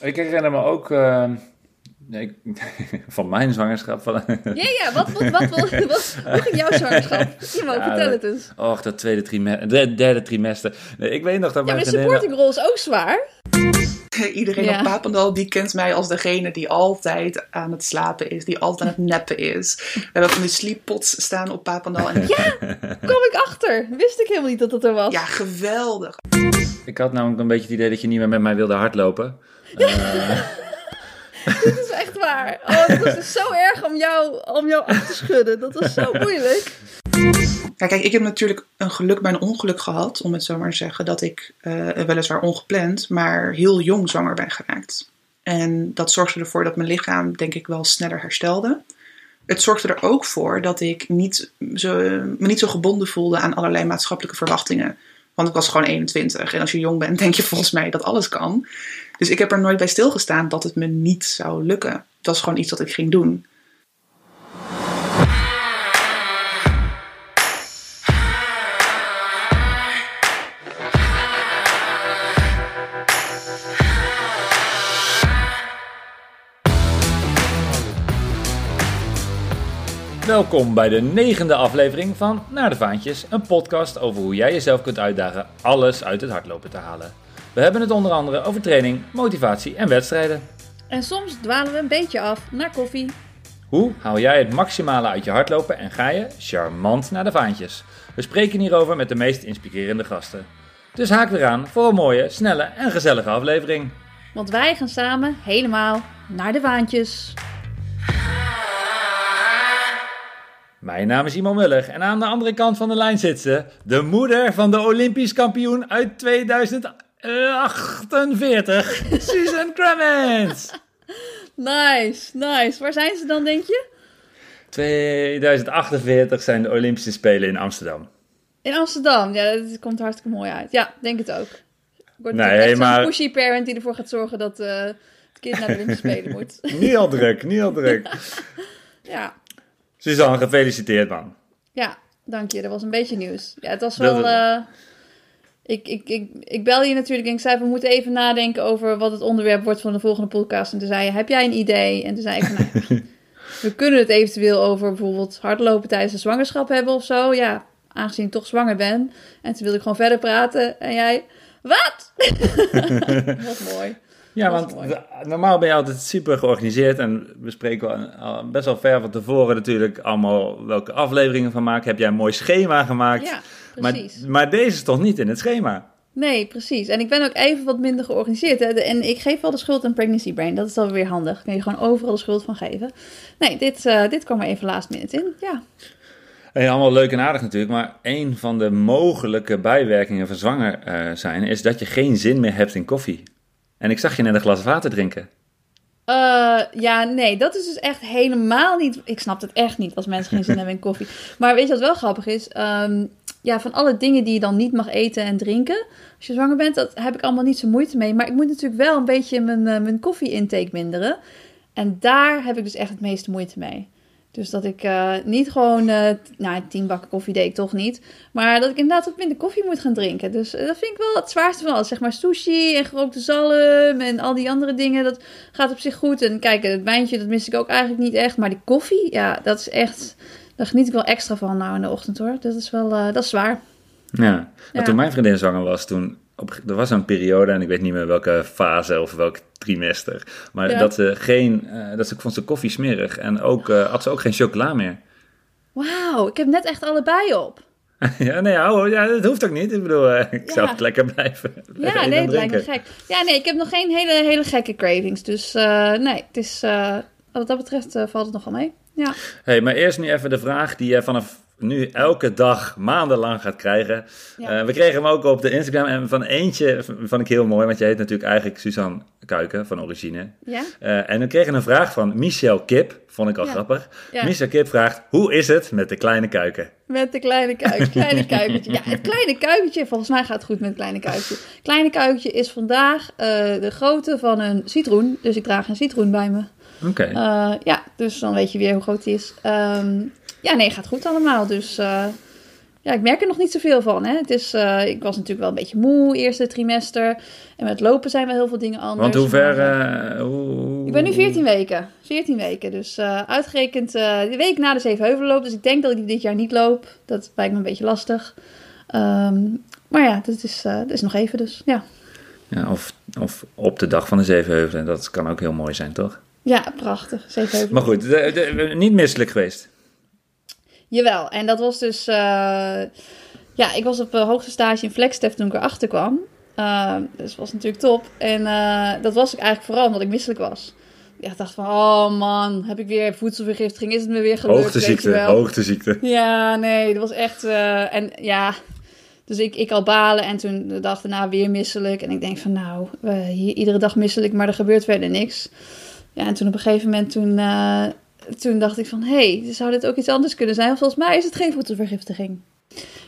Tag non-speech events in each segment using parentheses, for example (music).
Ik herinner me ook uh, nee, (laughs) van mijn zwangerschap. Van, ja, ja, wat, wat, (laughs) wat, wat, wat, hoe ging jouw zwangerschap? Iemand, ja, vertel het eens. Och, dat tweede trimester, de derde trimester. Nee, ik weet nog dat ja, mijn maar de supporting rol is ook zwaar. (laughs) Iedereen ja. op Papendal die kent mij als degene die altijd aan het slapen is, die altijd aan het neppen is. We hebben van die sleeppots staan op Papendal. En... Ja, kom ik achter. Wist ik helemaal niet dat dat er was. Ja, geweldig. Ik had namelijk een beetje het idee dat je niet meer met mij wilde hardlopen. Uh... (laughs) Dit is echt waar. Oh, het was dus zo erg om jou, om jou af te schudden. Dat was zo (laughs) moeilijk. Ja, kijk, ik heb natuurlijk een geluk bij een ongeluk gehad, om het zo maar te zeggen, dat ik uh, weliswaar ongepland, maar heel jong zwanger ben geraakt. En dat zorgde ervoor dat mijn lichaam, denk ik, wel sneller herstelde. Het zorgde er ook voor dat ik niet zo, me niet zo gebonden voelde aan allerlei maatschappelijke verwachtingen. Want ik was gewoon 21 en als je jong bent, denk je volgens mij dat alles kan. Dus ik heb er nooit bij stilgestaan dat het me niet zou lukken. Dat is gewoon iets dat ik ging doen. Welkom bij de negende aflevering van Naar de Vaantjes, een podcast over hoe jij jezelf kunt uitdagen alles uit het hardlopen te halen. We hebben het onder andere over training, motivatie en wedstrijden. En soms dwalen we een beetje af naar koffie. Hoe haal jij het maximale uit je hardlopen en ga je charmant naar de vaantjes? We spreken hierover met de meest inspirerende gasten. Dus haak weer aan voor een mooie, snelle en gezellige aflevering. Want wij gaan samen helemaal naar de vaantjes. Mijn naam is Iman Muller en aan de andere kant van de lijn zit ze, de moeder van de Olympisch kampioen uit 2048, (laughs) Susan Cremens. Nice, nice. Waar zijn ze dan, denk je? 2048 zijn de Olympische Spelen in Amsterdam. In Amsterdam, ja, dat komt hartstikke mooi uit. Ja, denk het ook. Ik nee, maar... een pushy parent die ervoor gaat zorgen dat uh, het kind naar de Olympische Spelen moet. (laughs) niet al druk, niet al druk. (laughs) ja. Suzanne, gefeliciteerd man. Ja, dank je. Dat was een beetje nieuws. Ja, het was wel... Uh, ik, ik, ik, ik bel je natuurlijk en ik zei, we moeten even nadenken over wat het onderwerp wordt van de volgende podcast. En toen zei je, heb jij een idee? En toen zei ik van, nou, (laughs) we kunnen het eventueel over bijvoorbeeld hardlopen tijdens de zwangerschap hebben of zo. Ja, aangezien ik toch zwanger ben. En toen wilde ik gewoon verder praten. En jij, wat? (laughs) mooi. Ja, want normaal ben je altijd super georganiseerd en we spreken best wel ver van tevoren natuurlijk allemaal welke afleveringen van maken. Heb jij een mooi schema gemaakt? Ja, precies. Maar, maar deze is toch niet in het schema? Nee, precies. En ik ben ook even wat minder georganiseerd. Hè. En ik geef wel de schuld aan Pregnancy Brain. Dat is dan weer handig. Kun je gewoon overal de schuld van geven. Nee, dit, uh, dit kwam er even last minute in. Ja. Hey, allemaal leuk en aardig natuurlijk, maar een van de mogelijke bijwerkingen van zwanger uh, zijn is dat je geen zin meer hebt in koffie. En ik zag je net een glas water drinken. Uh, ja, nee, dat is dus echt helemaal niet. Ik snap het echt niet als mensen geen zin (laughs) hebben in koffie. Maar weet je wat wel grappig is? Um, ja, van alle dingen die je dan niet mag eten en drinken. Als je zwanger bent, dat heb ik allemaal niet zo moeite mee. Maar ik moet natuurlijk wel een beetje mijn, uh, mijn koffie-intake minderen. En daar heb ik dus echt het meeste moeite mee. Dus dat ik uh, niet gewoon, uh, nou, tien bakken koffie deed ik toch niet. Maar dat ik inderdaad wat minder koffie moet gaan drinken. Dus uh, dat vind ik wel het zwaarste van alles. Zeg maar sushi en gerookte zalm en al die andere dingen. Dat gaat op zich goed. En kijk, het wijntje, dat mis ik ook eigenlijk niet echt. Maar die koffie, ja, dat is echt... Daar geniet ik wel extra van nou in de ochtend hoor. Dat is wel, dat is zwaar. Ja, ja. toen mijn vriendin zwanger was, toen op, er was een periode, en ik weet niet meer welke fase of welk trimester, maar dat ze geen, uh, dat ze vond ze koffie smerig en ook uh, had ze ook geen chocola meer. Wauw, ik heb net echt allebei op. (laughs) ja, nee, ja, ja, dat hoeft ook niet. Ik bedoel, uh, ik ja. zou het lekker blijven. blijven ja, nee, het lijkt me gek. Ja, nee, ik heb nog geen hele, hele gekke cravings. Dus nee, het is, wat dat betreft valt het nogal mee. Ja. hey, maar eerst nu even de vraag die je vanaf nu elke dag maandenlang gaat krijgen. Uh, we kregen hem ook op de Instagram en van eentje vond ik heel mooi, want jij heet natuurlijk eigenlijk Suzanne Kuiken van origine. Ja. Uh, en we kregen een vraag van Michel Kip, vond ik al grappig. Michel Kip vraagt, hoe is het met de kleine kuiken? Met de kleine kuiken, (laughs) kleine kuikentje. Ja, het kleine kuikentje, volgens mij gaat het goed met het kleine kuikentje. kleine kuikentje is vandaag uh, de grootte van een citroen, dus ik draag een citroen bij me. Oké. ja, dus dan weet je weer hoe groot die is. Um, ja, nee, gaat goed allemaal. Dus uh, ja, ik merk er nog niet zoveel van. Hè. Het is, uh, ik was natuurlijk wel een beetje moe, eerste trimester. En met lopen zijn wel heel veel dingen anders. Want hoe ver... Uh, hoe... Ik ben nu 14 weken. 14 weken. Dus uitgerekend de week na de Zevenheuvelenloop. Dus ik denk dat ik dit jaar niet loop. Dat lijkt me een beetje lastig. Um, maar ja, dat is, dat is nog even dus, ja. ja of, of op de dag van de Zevenheuvelen. Dat kan ook heel mooi zijn, toch? Ja, prachtig. Zevenheuvelen. Maar goed, de, de, niet misselijk geweest. Jawel, en dat was dus... Uh, ja, ik was op uh, hoogste stage in Flexstep toen ik erachter kwam. Uh, dus dat was natuurlijk top. En dat was ik eigenlijk vooral omdat ik misselijk was. Ik dacht van, oh man, heb ik weer voedselvergiftiging? Is het me weer gelukt? Hoogteziekte, hoogteziekte. Ja, nee, dat was echt... en ja, dus ik, ik al balen en toen de dag daarna weer misselijk. En ik denk van, nou, hier iedere dag misselijk, maar er gebeurt verder niks. Ja, en toen op een gegeven moment toen toen dacht ik van, hé, hey, zou dit ook iets anders kunnen zijn? Volgens mij is het geen voedselvergiftiging.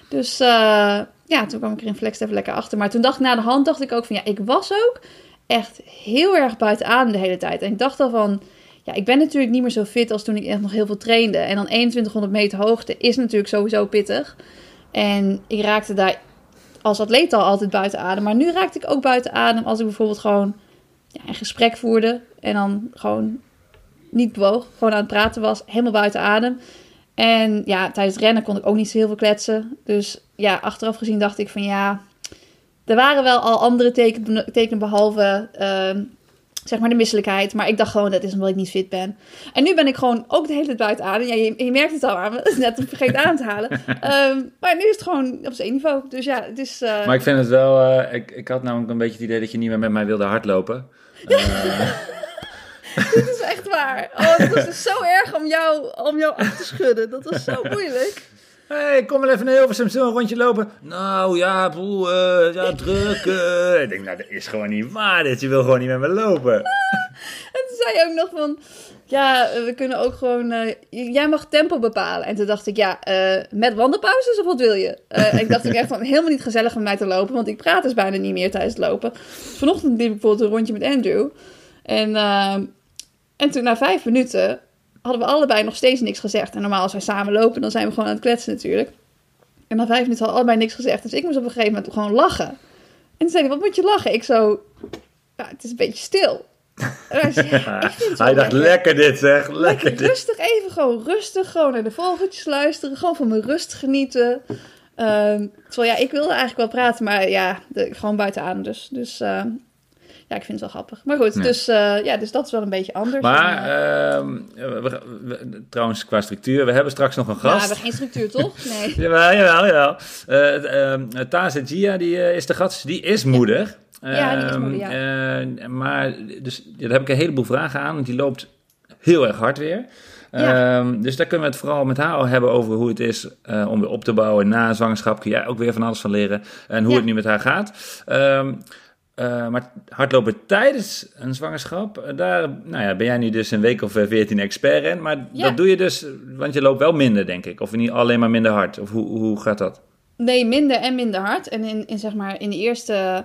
Dus uh, ja, toen kwam ik er in Flex even lekker achter. Maar toen dacht ik na de hand, dacht ik ook van, ja, ik was ook echt heel erg buiten adem de hele tijd. En ik dacht al van, ja, ik ben natuurlijk niet meer zo fit als toen ik echt nog heel veel trainde. En dan 2100 meter hoogte is natuurlijk sowieso pittig. En ik raakte daar als atleet al altijd buiten adem. Maar nu raakte ik ook buiten adem als ik bijvoorbeeld gewoon ja, een gesprek voerde. En dan gewoon niet bewoog, gewoon aan het praten was, helemaal buiten adem. En ja, tijdens het rennen kon ik ook niet zo heel veel kletsen. Dus ja, achteraf gezien dacht ik van ja, er waren wel al andere tekenen, tekenen behalve uh, zeg maar de misselijkheid. Maar ik dacht gewoon, dat is omdat ik niet fit ben. En nu ben ik gewoon ook de hele tijd buiten adem. Ja, je, je merkt het al aan me. (laughs) Net vergeet aan te halen. Um, (laughs) maar nu is het gewoon op zijn niveau. Dus ja, het is... Uh... Maar ik vind het wel... Uh, ik, ik had namelijk een beetje het idee dat je niet meer met mij wilde hardlopen. (laughs) (laughs) Dit is echt waar. Oh, het was dus zo erg om jou, om jou af te schudden. Dat was zo moeilijk. Hé, hey, kom maar even naar Hilversum, zo een rondje lopen. Nou ja, poel, uh, ja, druk. Uh. Ik denk, nou, dat is gewoon niet waar dit. Je wil gewoon niet met me lopen. (laughs) en toen zei je ook nog van, ja, we kunnen ook gewoon, uh, jij mag tempo bepalen. En toen dacht ik, ja, met wandelpauzes of wat wil je? en ik dacht ik echt van, helemaal niet gezellig om mij te lopen, want ik praat dus bijna niet meer tijdens het lopen. Vanochtend liep ik bijvoorbeeld een rondje met Andrew. En en toen na vijf minuten hadden we allebei nog steeds niks gezegd. En normaal als wij samen lopen, dan zijn we gewoon aan het kletsen natuurlijk. En na vijf minuten hadden we allebei niks gezegd. Dus ik moest op een gegeven moment gewoon lachen. En toen zei hij, wat moet je lachen? Ik zo, ja, het is een beetje stil. hij, (laughs) hij dacht, lekker. dit zeg, lekker, dit. Rustig even, gewoon rustig, gewoon naar de vogeltjes luisteren. Gewoon van mijn rust genieten. Uh, terwijl ja, ik wilde eigenlijk wel praten, maar ja, de, gewoon buiten adem dus. Dus uh, ja, ik vind het wel grappig. Maar goed, dus, uh, ja, dus dat is wel een beetje anders. Maar uh, we, we, trouwens, qua structuur, we hebben straks nog een gast. Ja, we hebben geen structuur, toch? (laughs) Nee. jawel, jawel, jawel. Uh, Taze Gia, die is de gast, die is moeder. Ja, die is moeder, ja. maar dus, daar heb ik een heleboel vragen aan, want die loopt heel erg hard weer. Ja. Um, dus daar kunnen we het vooral met haar al hebben over hoe het is uh, om weer op te bouwen na zwangerschap. Kun jij ook weer van alles van leren. En hoe ja. het nu met haar gaat. Um, uh, maar hardlopen tijdens een zwangerschap, eh, daar nou ja, ben jij nu dus een week of veertien expert in. Maar ja. dat doe je dus, want je loopt wel minder, denk ik. Of niet alleen maar minder hard. Of hoe, hoe gaat dat? Nee, minder en minder hard. En in, in, zeg maar, in de eerste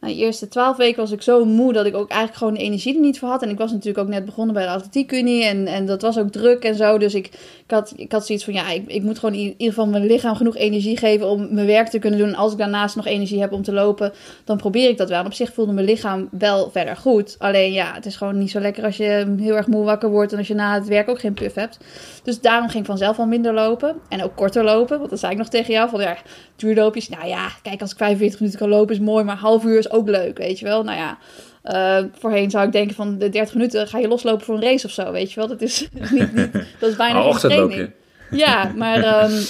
nou, de eerste twaalf weken was ik zo moe dat ik ook eigenlijk gewoon de energie er niet voor had. En ik was natuurlijk ook net begonnen bij de atletiekunie en, en dat was ook druk en zo. Dus ik, ik, had, ik had zoiets van, ja, ik, ik moet gewoon in ieder geval mijn lichaam genoeg energie geven om mijn werk te kunnen doen. En als ik daarnaast nog energie heb om te lopen, dan probeer ik dat wel. En op zich voelde mijn lichaam wel verder goed. Alleen ja, het is gewoon niet zo lekker als je heel erg moe wakker wordt en als je na het werk ook geen puff hebt. Dus daarom ging ik vanzelf al minder lopen en ook korter lopen. Want dat zei ik nog tegen jou, van ja, duurloopjes. Nou ja, kijk, als ik 45 minuten kan lopen is mooi, maar half uur is ook leuk, weet je wel. Nou ja, uh, voorheen zou ik denken van de 30 minuten ga je loslopen voor een race of zo, weet je wel. Dat is (laughs) niet, niet dat is bijna geen training. Ja, maar um,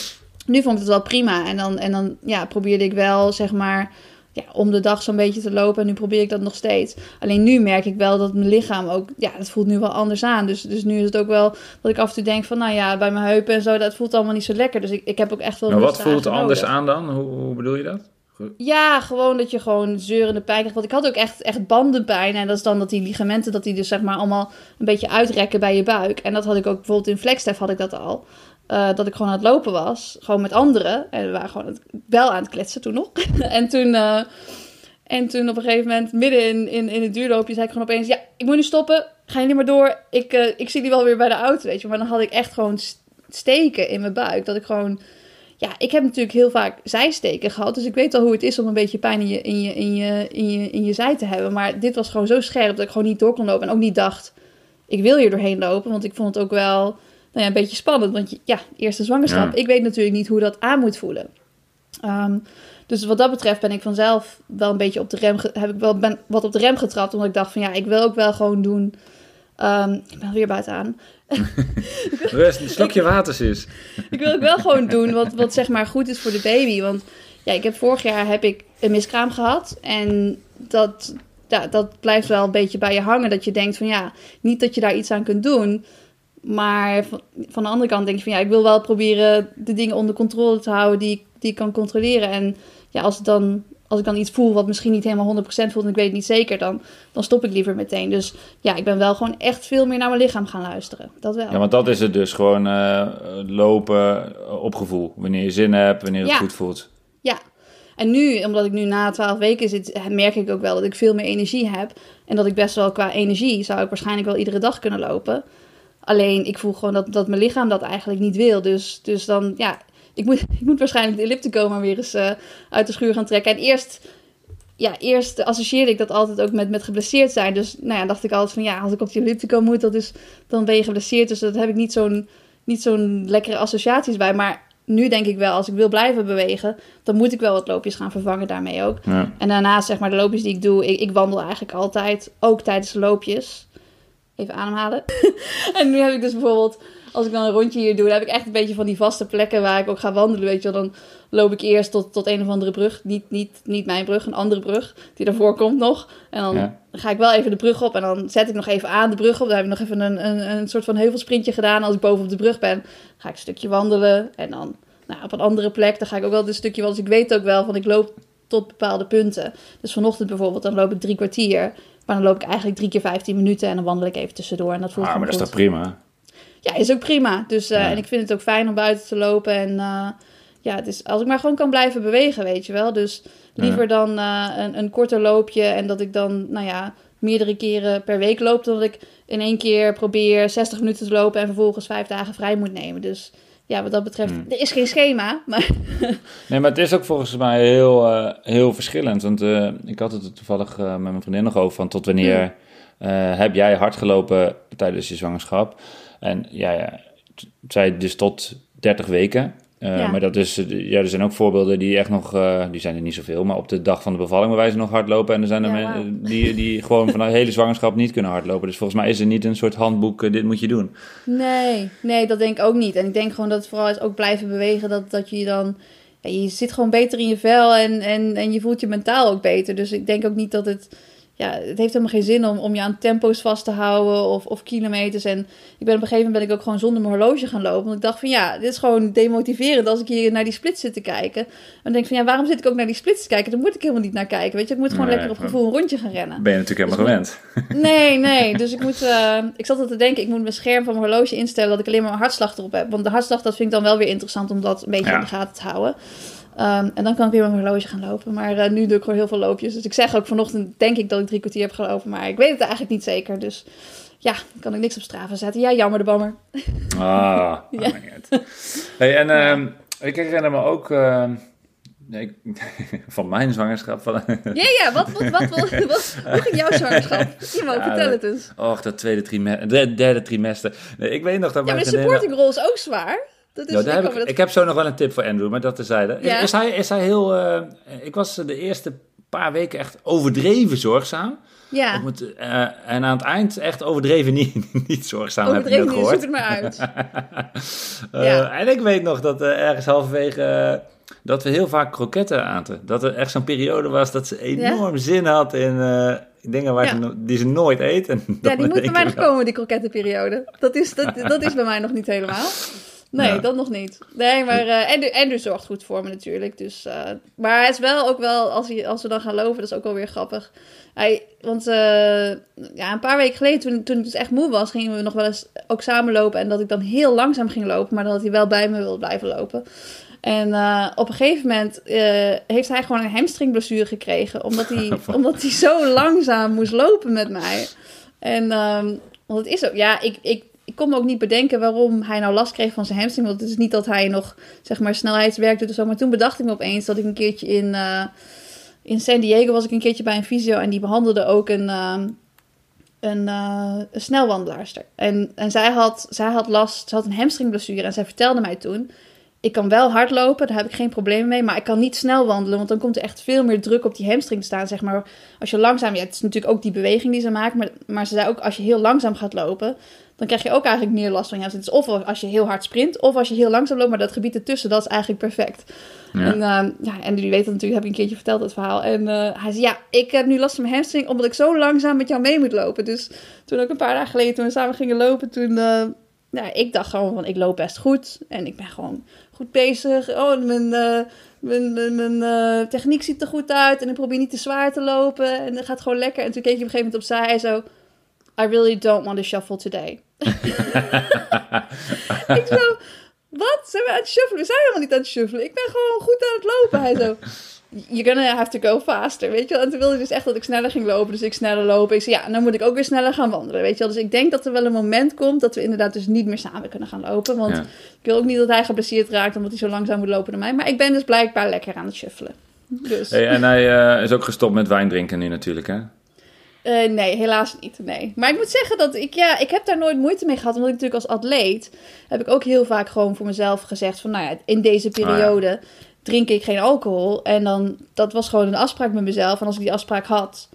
nu vond ik het wel prima. En dan, en dan ja, probeerde ik wel, zeg maar, ja, om de dag zo'n beetje te lopen. En nu probeer ik dat nog steeds. Alleen nu merk ik wel dat mijn lichaam ook, ja, het voelt nu wel anders aan. Dus, dus nu is het ook wel dat ik af en toe denk van, nou ja, bij mijn heupen en zo, dat voelt allemaal niet zo lekker. Dus ik, ik heb ook echt wel. Maar wat voelt anders aan dan? Hoe, hoe bedoel je dat? Ja, gewoon dat je gewoon zeurende pijn krijgt. Want ik had ook echt, echt bandenpijn. En dat is dan dat die ligamenten, dat die dus zeg maar allemaal een beetje uitrekken bij je buik. En dat had ik ook bijvoorbeeld in Flexstef had ik dat al. Uh, dat ik gewoon aan het lopen was. Gewoon met anderen. En we waren gewoon wel aan het kletsen toen nog. (laughs) en toen... Uh, en toen op een gegeven moment, midden in, in, in het duurloopje, zei ik gewoon opeens... Ja, ik moet nu stoppen. Ga niet meer door. Ik, uh, ik zie die wel weer bij de auto, weet je. Maar dan had ik echt gewoon steken in mijn buik. Dat ik gewoon ja, ik heb natuurlijk heel vaak zijsteken gehad. Dus ik weet al hoe het is om een beetje pijn in je, in je, in je, in je, in je zij te hebben. Maar dit was gewoon zo scherp dat ik gewoon niet door kon lopen. En ook niet dacht, ik wil hier doorheen lopen. Want ik vond het ook wel nou ja, een beetje spannend. Want ja, eerste zwangerschap. Ik weet natuurlijk niet hoe dat aan moet voelen. Ehm, dus wat dat betreft ben ik vanzelf wel een beetje op de rem, heb ik wel ben wat op de rem getrapt. Omdat ik dacht van ja, ik wil ook wel gewoon doen. Um, ik ben weer buiten aan. (laughs) Rust, een slokje water is. ik wil ook wel gewoon doen wat, wat zeg maar goed is voor de baby. Want ja, ik heb vorig jaar heb ik een miskraam gehad. En dat, ja, dat blijft wel een beetje bij je hangen. Dat je denkt van ja, niet dat je daar iets aan kunt doen. Maar van, van de andere kant denk je van ja, ik wil wel proberen de dingen onder controle te houden die, die ik kan controleren. En ja, als, het dan, als ik dan iets voel wat misschien niet helemaal 100% voelt en ik weet het niet zeker, dan, dan stop ik liever meteen. Dus ja, ik ben wel gewoon echt veel meer naar mijn lichaam gaan luisteren. Dat wel. Ja, want dat is het dus. Gewoon uh, lopen op gevoel. Wanneer je zin hebt, wanneer het goed voelt. Ja, en nu, omdat ik nu na 12 weken zit, merk ik ook wel dat ik veel meer energie heb. En dat ik best wel qua energie zou ik waarschijnlijk wel iedere dag kunnen lopen. Alleen ik voel gewoon dat, dat mijn lichaam dat eigenlijk niet wil. Dus, dus dan, ja, ik moet, (laughs) ik moet waarschijnlijk de elliptico maar weer eens uh, uit de schuur gaan trekken. En eerst, ja, eerst associeerde ik dat altijd ook met, met geblesseerd zijn. Dus nou ja, dacht ik altijd van ja, als ik op die elliptico moet, dat is, dan ben je geblesseerd. Dus dat heb ik niet zo'n, niet zo'n lekkere associaties bij. Maar nu denk ik wel, als ik wil blijven bewegen, dan moet ik wel wat loopjes gaan vervangen daarmee ook. Ja. En daarnaast, zeg maar, de loopjes die ik doe, ik, ik wandel eigenlijk altijd, ook tijdens de loopjes. Even ademhalen. (laughs) en nu heb ik dus bijvoorbeeld als ik dan een rondje hier doe, dan heb ik echt een beetje van die vaste plekken waar ik ook ga wandelen. Weet je wel, dan loop ik eerst tot, tot een of andere brug. Niet, niet, niet mijn brug, een andere brug die daarvoor komt nog. En dan ga ik wel even de brug op en dan zet ik nog even aan de brug op. Dan heb ik nog even een, een, een soort van heuvelsprintje gedaan. Als ik boven op de brug ben, ga ik een stukje wandelen. En dan nou, op een andere plek, dan ga ik ook wel een stukje wandelen. Dus ik weet ook wel van ik loop tot bepaalde punten. Dus vanochtend bijvoorbeeld, dan loop ik drie kwartier. Maar dan loop ik eigenlijk drie keer 15 minuten en dan wandel ik even tussendoor. En dat voelt ah, maar dat is toch prima? ja, is ook prima. Dus, uh, En ik vind het ook fijn om buiten te lopen. En uh, ja, het is, als ik maar gewoon kan blijven bewegen, weet je wel. Dus liever dan uh, een, een korter loopje en dat ik dan, nou ja, meerdere keren per week loop. Dan dat ik in één keer probeer 60 minuten te lopen en vervolgens vijf dagen vrij moet nemen. Dus ja, wat dat betreft, hmm. er is geen schema. Maar (laughs) nee, maar het is ook volgens mij heel, heel verschillend. Want ik had het toevallig met mijn vriendin nog over van tot wanneer hmm. heb jij hard gelopen tijdens je zwangerschap? En ja, ja zij dus tot 30 weken. Uh, Maar dat is, ja, er zijn ook voorbeelden die echt nog, uh, die zijn er niet zoveel, maar op de dag van de bevalling bij wijze nog hardlopen. En er zijn er ja, wow. die, die (laughs) gewoon van de hele zwangerschap niet kunnen hardlopen. Dus volgens mij is er niet een soort handboek, uh, dit moet je doen. Nee, nee, dat denk ik ook niet. En ik denk gewoon dat het vooral is ook blijven bewegen, dat, dat je dan, ja, je zit gewoon beter in je vel en, en, en je voelt je mentaal ook beter. Dus ik denk ook niet dat het ja, het heeft helemaal geen zin om, om je aan tempo's vast te houden of, of kilometers. En ik ben op een gegeven moment ben ik ook gewoon zonder mijn horloge gaan lopen. Want ik dacht van ja, dit is gewoon demotiverend als ik hier naar die splits zit te kijken. En denk van ja, waarom zit ik ook naar die splits te kijken? Daar moet ik helemaal niet naar kijken. Weet je, ik moet gewoon lekker op gevoel een rondje gaan rennen. Ben je natuurlijk helemaal dus gewend. Nee, nee. Dus ik moet, uh, ik zat al te denken, ik moet mijn scherm van mijn horloge instellen dat ik alleen maar mijn hartslag erop heb. Want de hartslag, dat vind ik dan wel weer interessant om dat een beetje in de gaten te houden. Um, en dan kan ik weer met mijn horloge gaan lopen. Maar uh, nu doe ik gewoon heel veel loopjes. Dus ik zeg ook vanochtend, denk ik dat ik drie kwartier heb gelopen. Maar ik weet het eigenlijk niet zeker. Dus ja, kan ik niks op straven zetten. Ja, jammer de bammer. Ah, (laughs) ja. Hey, en uh, ja. ik herinner me ook... Uh, nee, (laughs) van mijn zwangerschap. Van... ja, ja, wat, wat, wat, wat, hoe ging jouw (laughs) zwangerschap? Iemand, ja, vertel het eens. Och, dat tweede trimester, derde trimester. Nee, ik weet nog dat Ja, maar de supporting role is ook zwaar. Dat is, ik, heb ik, ik, heb zo nog wel een tip voor Andrew, maar dat tezijde. Ja. Is, is, hij, is hij heel... Uh, ik was de eerste paar weken echt overdreven zorgzaam. Ja. Uh, en aan het eind echt overdreven (laughs) niet, niet zorgzaam, overdreven heb ik gehoord. zoek het maar uit. uh, (laughs) ja. En ik weet nog dat ergens halverwege... dat we heel vaak kroketten aten. Dat er echt zo'n periode was dat ze enorm ja. zin had in dingen waar ja. ze, die ze nooit eet. En ja, (laughs) die moet bij mij nog komen, die krokettenperiode. Dat is, dat, dat is bij mij nog niet helemaal. Nee, dat nog niet. Nee, maar uh, Andrew, Andrew zorgt goed voor me natuurlijk. Dus, uh, maar het is wel ook wel, als, hij, als we dan gaan lopen, dat is ook wel weer grappig. Hij, want uh, ja, een paar weken geleden, toen, toen ik dus echt moe was, gingen we nog wel eens ook samen lopen. En dat ik dan heel langzaam ging lopen, maar dat hij wel bij me wilde blijven lopen. En op een gegeven moment heeft hij gewoon een hamstringblessure gekregen. Omdat hij, (laughs) omdat hij zo langzaam moest lopen met mij. En um, want het is ook, ja, ik, ik ik kon me ook niet bedenken waarom hij nou last kreeg van zijn hamstring. Want het is niet dat hij nog, zeg maar, snelheidswerk doet of zo. Maar toen bedacht ik me opeens dat ik een keertje in, uh, in San Diego was ik een keertje bij een fysio. En die behandelde ook een, uh, een, uh, een snelwandelaarster. En, en zij, had, zij had last, ze had een hamstringblessure. En zij vertelde mij toen ik kan wel hardlopen, daar heb ik geen problemen mee. Maar ik kan niet snel wandelen, want dan komt er echt veel meer druk op die hamstring te staan. Zeg maar, als je langzaam, ja, het is natuurlijk ook die beweging die ze maken. Maar, maar ze zei ook, als je heel langzaam gaat lopen, dan krijg je ook eigenlijk meer last van je hamstring. Dus of als je heel hard sprint, of als je heel langzaam loopt. Maar dat gebied ertussen, dat is eigenlijk perfect. Ja. En, uh, ja, en jullie weten natuurlijk, heb ik een keertje verteld, dat verhaal. En uh, hij zei, ja, ik heb nu last van mijn hamstring, omdat ik zo langzaam met jou mee moet lopen. Dus toen ook een paar dagen geleden, toen we samen gingen lopen, toen... Uh, nou, ik dacht gewoon van, ik loop best goed. En ik ben gewoon goed bezig. Oh, mijn, uh, mijn, mijn, mijn techniek ziet er goed uit. En ik probeer niet te zwaar te lopen. En het gaat gewoon lekker. En toen keek je op een gegeven moment opzij en zo... I really don't want to shuffle today. (laughs) ik zo... Wat? Zijn we aan het shuffelen? We zijn helemaal niet aan het shuffelen. Ik ben gewoon goed aan het lopen. Hij zo you're gonna have to go faster, weet je wel. En toen wilde hij dus echt dat ik sneller ging lopen, dus ik sneller lopen. Ik zei, ja, dan moet ik ook weer sneller gaan wandelen, weet je wel. Dus ik denk dat er wel een moment komt dat we inderdaad dus niet meer samen kunnen gaan lopen. Want ik wil ook niet dat hij geblesseerd raakt omdat hij zo langzaam moet lopen dan mij. Maar ik ben dus blijkbaar lekker aan het shuffelen. Dus. Hey, en hij uh, is ook gestopt met wijn drinken nu natuurlijk, hè? Uh, nee, helaas niet. Nee. Maar ik moet zeggen dat ik, ja, ik heb daar nooit moeite mee gehad. Omdat ik natuurlijk als atleet heb ik ook heel vaak gewoon voor mezelf gezegd van, nou ja, in deze periode oh ja drink ik geen alcohol. En dan, dat was gewoon een afspraak met mezelf. En als ik die afspraak had,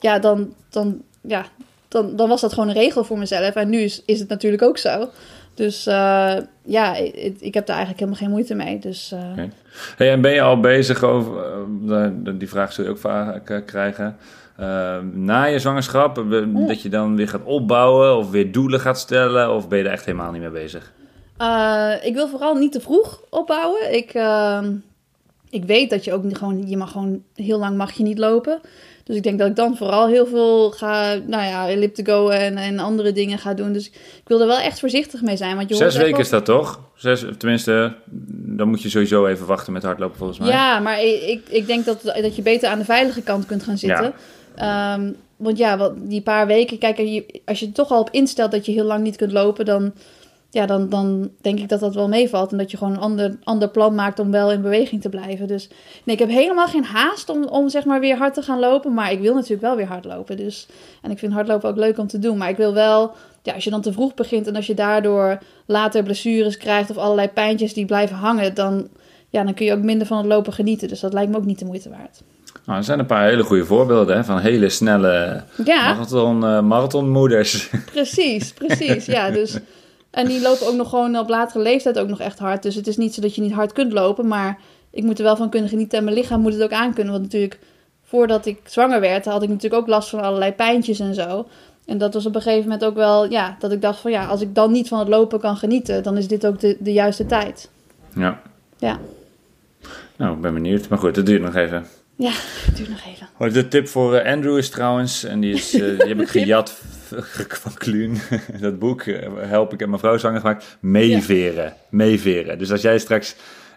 ja, dan, dan, ja, dan, dan was dat gewoon een regel voor mezelf. En nu is, is het natuurlijk ook zo. Dus uh, ja, ik, ik, heb daar eigenlijk helemaal geen moeite mee. Dus, uh... okay. hey, en ben je al bezig over, die vraag zul je ook vaak krijgen, na je zwangerschap, dat je dan weer gaat opbouwen of weer doelen gaat stellen? Of ben je er echt helemaal niet mee bezig? Uh, ik wil vooral niet te vroeg opbouwen. Ik, uh, ik weet dat je ook gewoon, je mag gewoon heel lang mag je niet lopen. Dus ik denk dat ik dan vooral heel veel ga, nou ja, elliptico en, en andere dingen ga doen. Dus ik wil er wel echt voorzichtig mee zijn. Want je Zes weken is dat toch? Zes, tenminste, dan moet je sowieso even wachten met hardlopen volgens mij. Ja, maar ik, ik denk dat, dat je beter aan de veilige kant kunt gaan zitten. Ja. Um, want ja, wat, die paar weken, kijk, als je er toch al op instelt dat je heel lang niet kunt lopen, dan ja, dan, dan denk ik dat dat wel meevalt. En dat je gewoon een ander, ander plan maakt om wel in beweging te blijven. Dus nee, ik heb helemaal geen haast om, om zeg maar weer hard te gaan lopen. Maar ik wil natuurlijk wel weer hard lopen. Dus, en ik vind hardlopen ook leuk om te doen. Maar ik wil wel, ja, als je dan te vroeg begint en als je daardoor later blessures krijgt of allerlei pijntjes die blijven hangen, dan, ja, dan kun je ook minder van het lopen genieten. Dus dat lijkt me ook niet de moeite waard. Nou, er zijn een paar hele goede voorbeelden hè, van hele snelle ja. marathon, uh, marathonmoeders. Precies, precies. Ja, dus en die lopen ook nog gewoon op latere leeftijd ook nog echt hard. Dus het is niet zo dat je niet hard kunt lopen, maar ik moet er wel van kunnen genieten. En mijn lichaam moet het ook aankunnen. Want natuurlijk, voordat ik zwanger werd, had ik natuurlijk ook last van allerlei pijntjes en zo. En dat was op een gegeven moment ook wel, ja, dat ik dacht van ja, als ik dan niet van het lopen kan genieten, dan is dit ook de, de juiste tijd. Ja. Ja. Nou, ik ben benieuwd. Maar goed, dat duurt nog even. Ja, het duurt nog even. De tip voor eh, Andrew is trouwens, en die, is, uh, die heb ik (laughs) gejat (laughs) van Kluun. (laughs) dat boek eh, help ik en mijn vrouw zanger gemaakt. Meeveren. Ja. Meeveren. Dus als jij straks,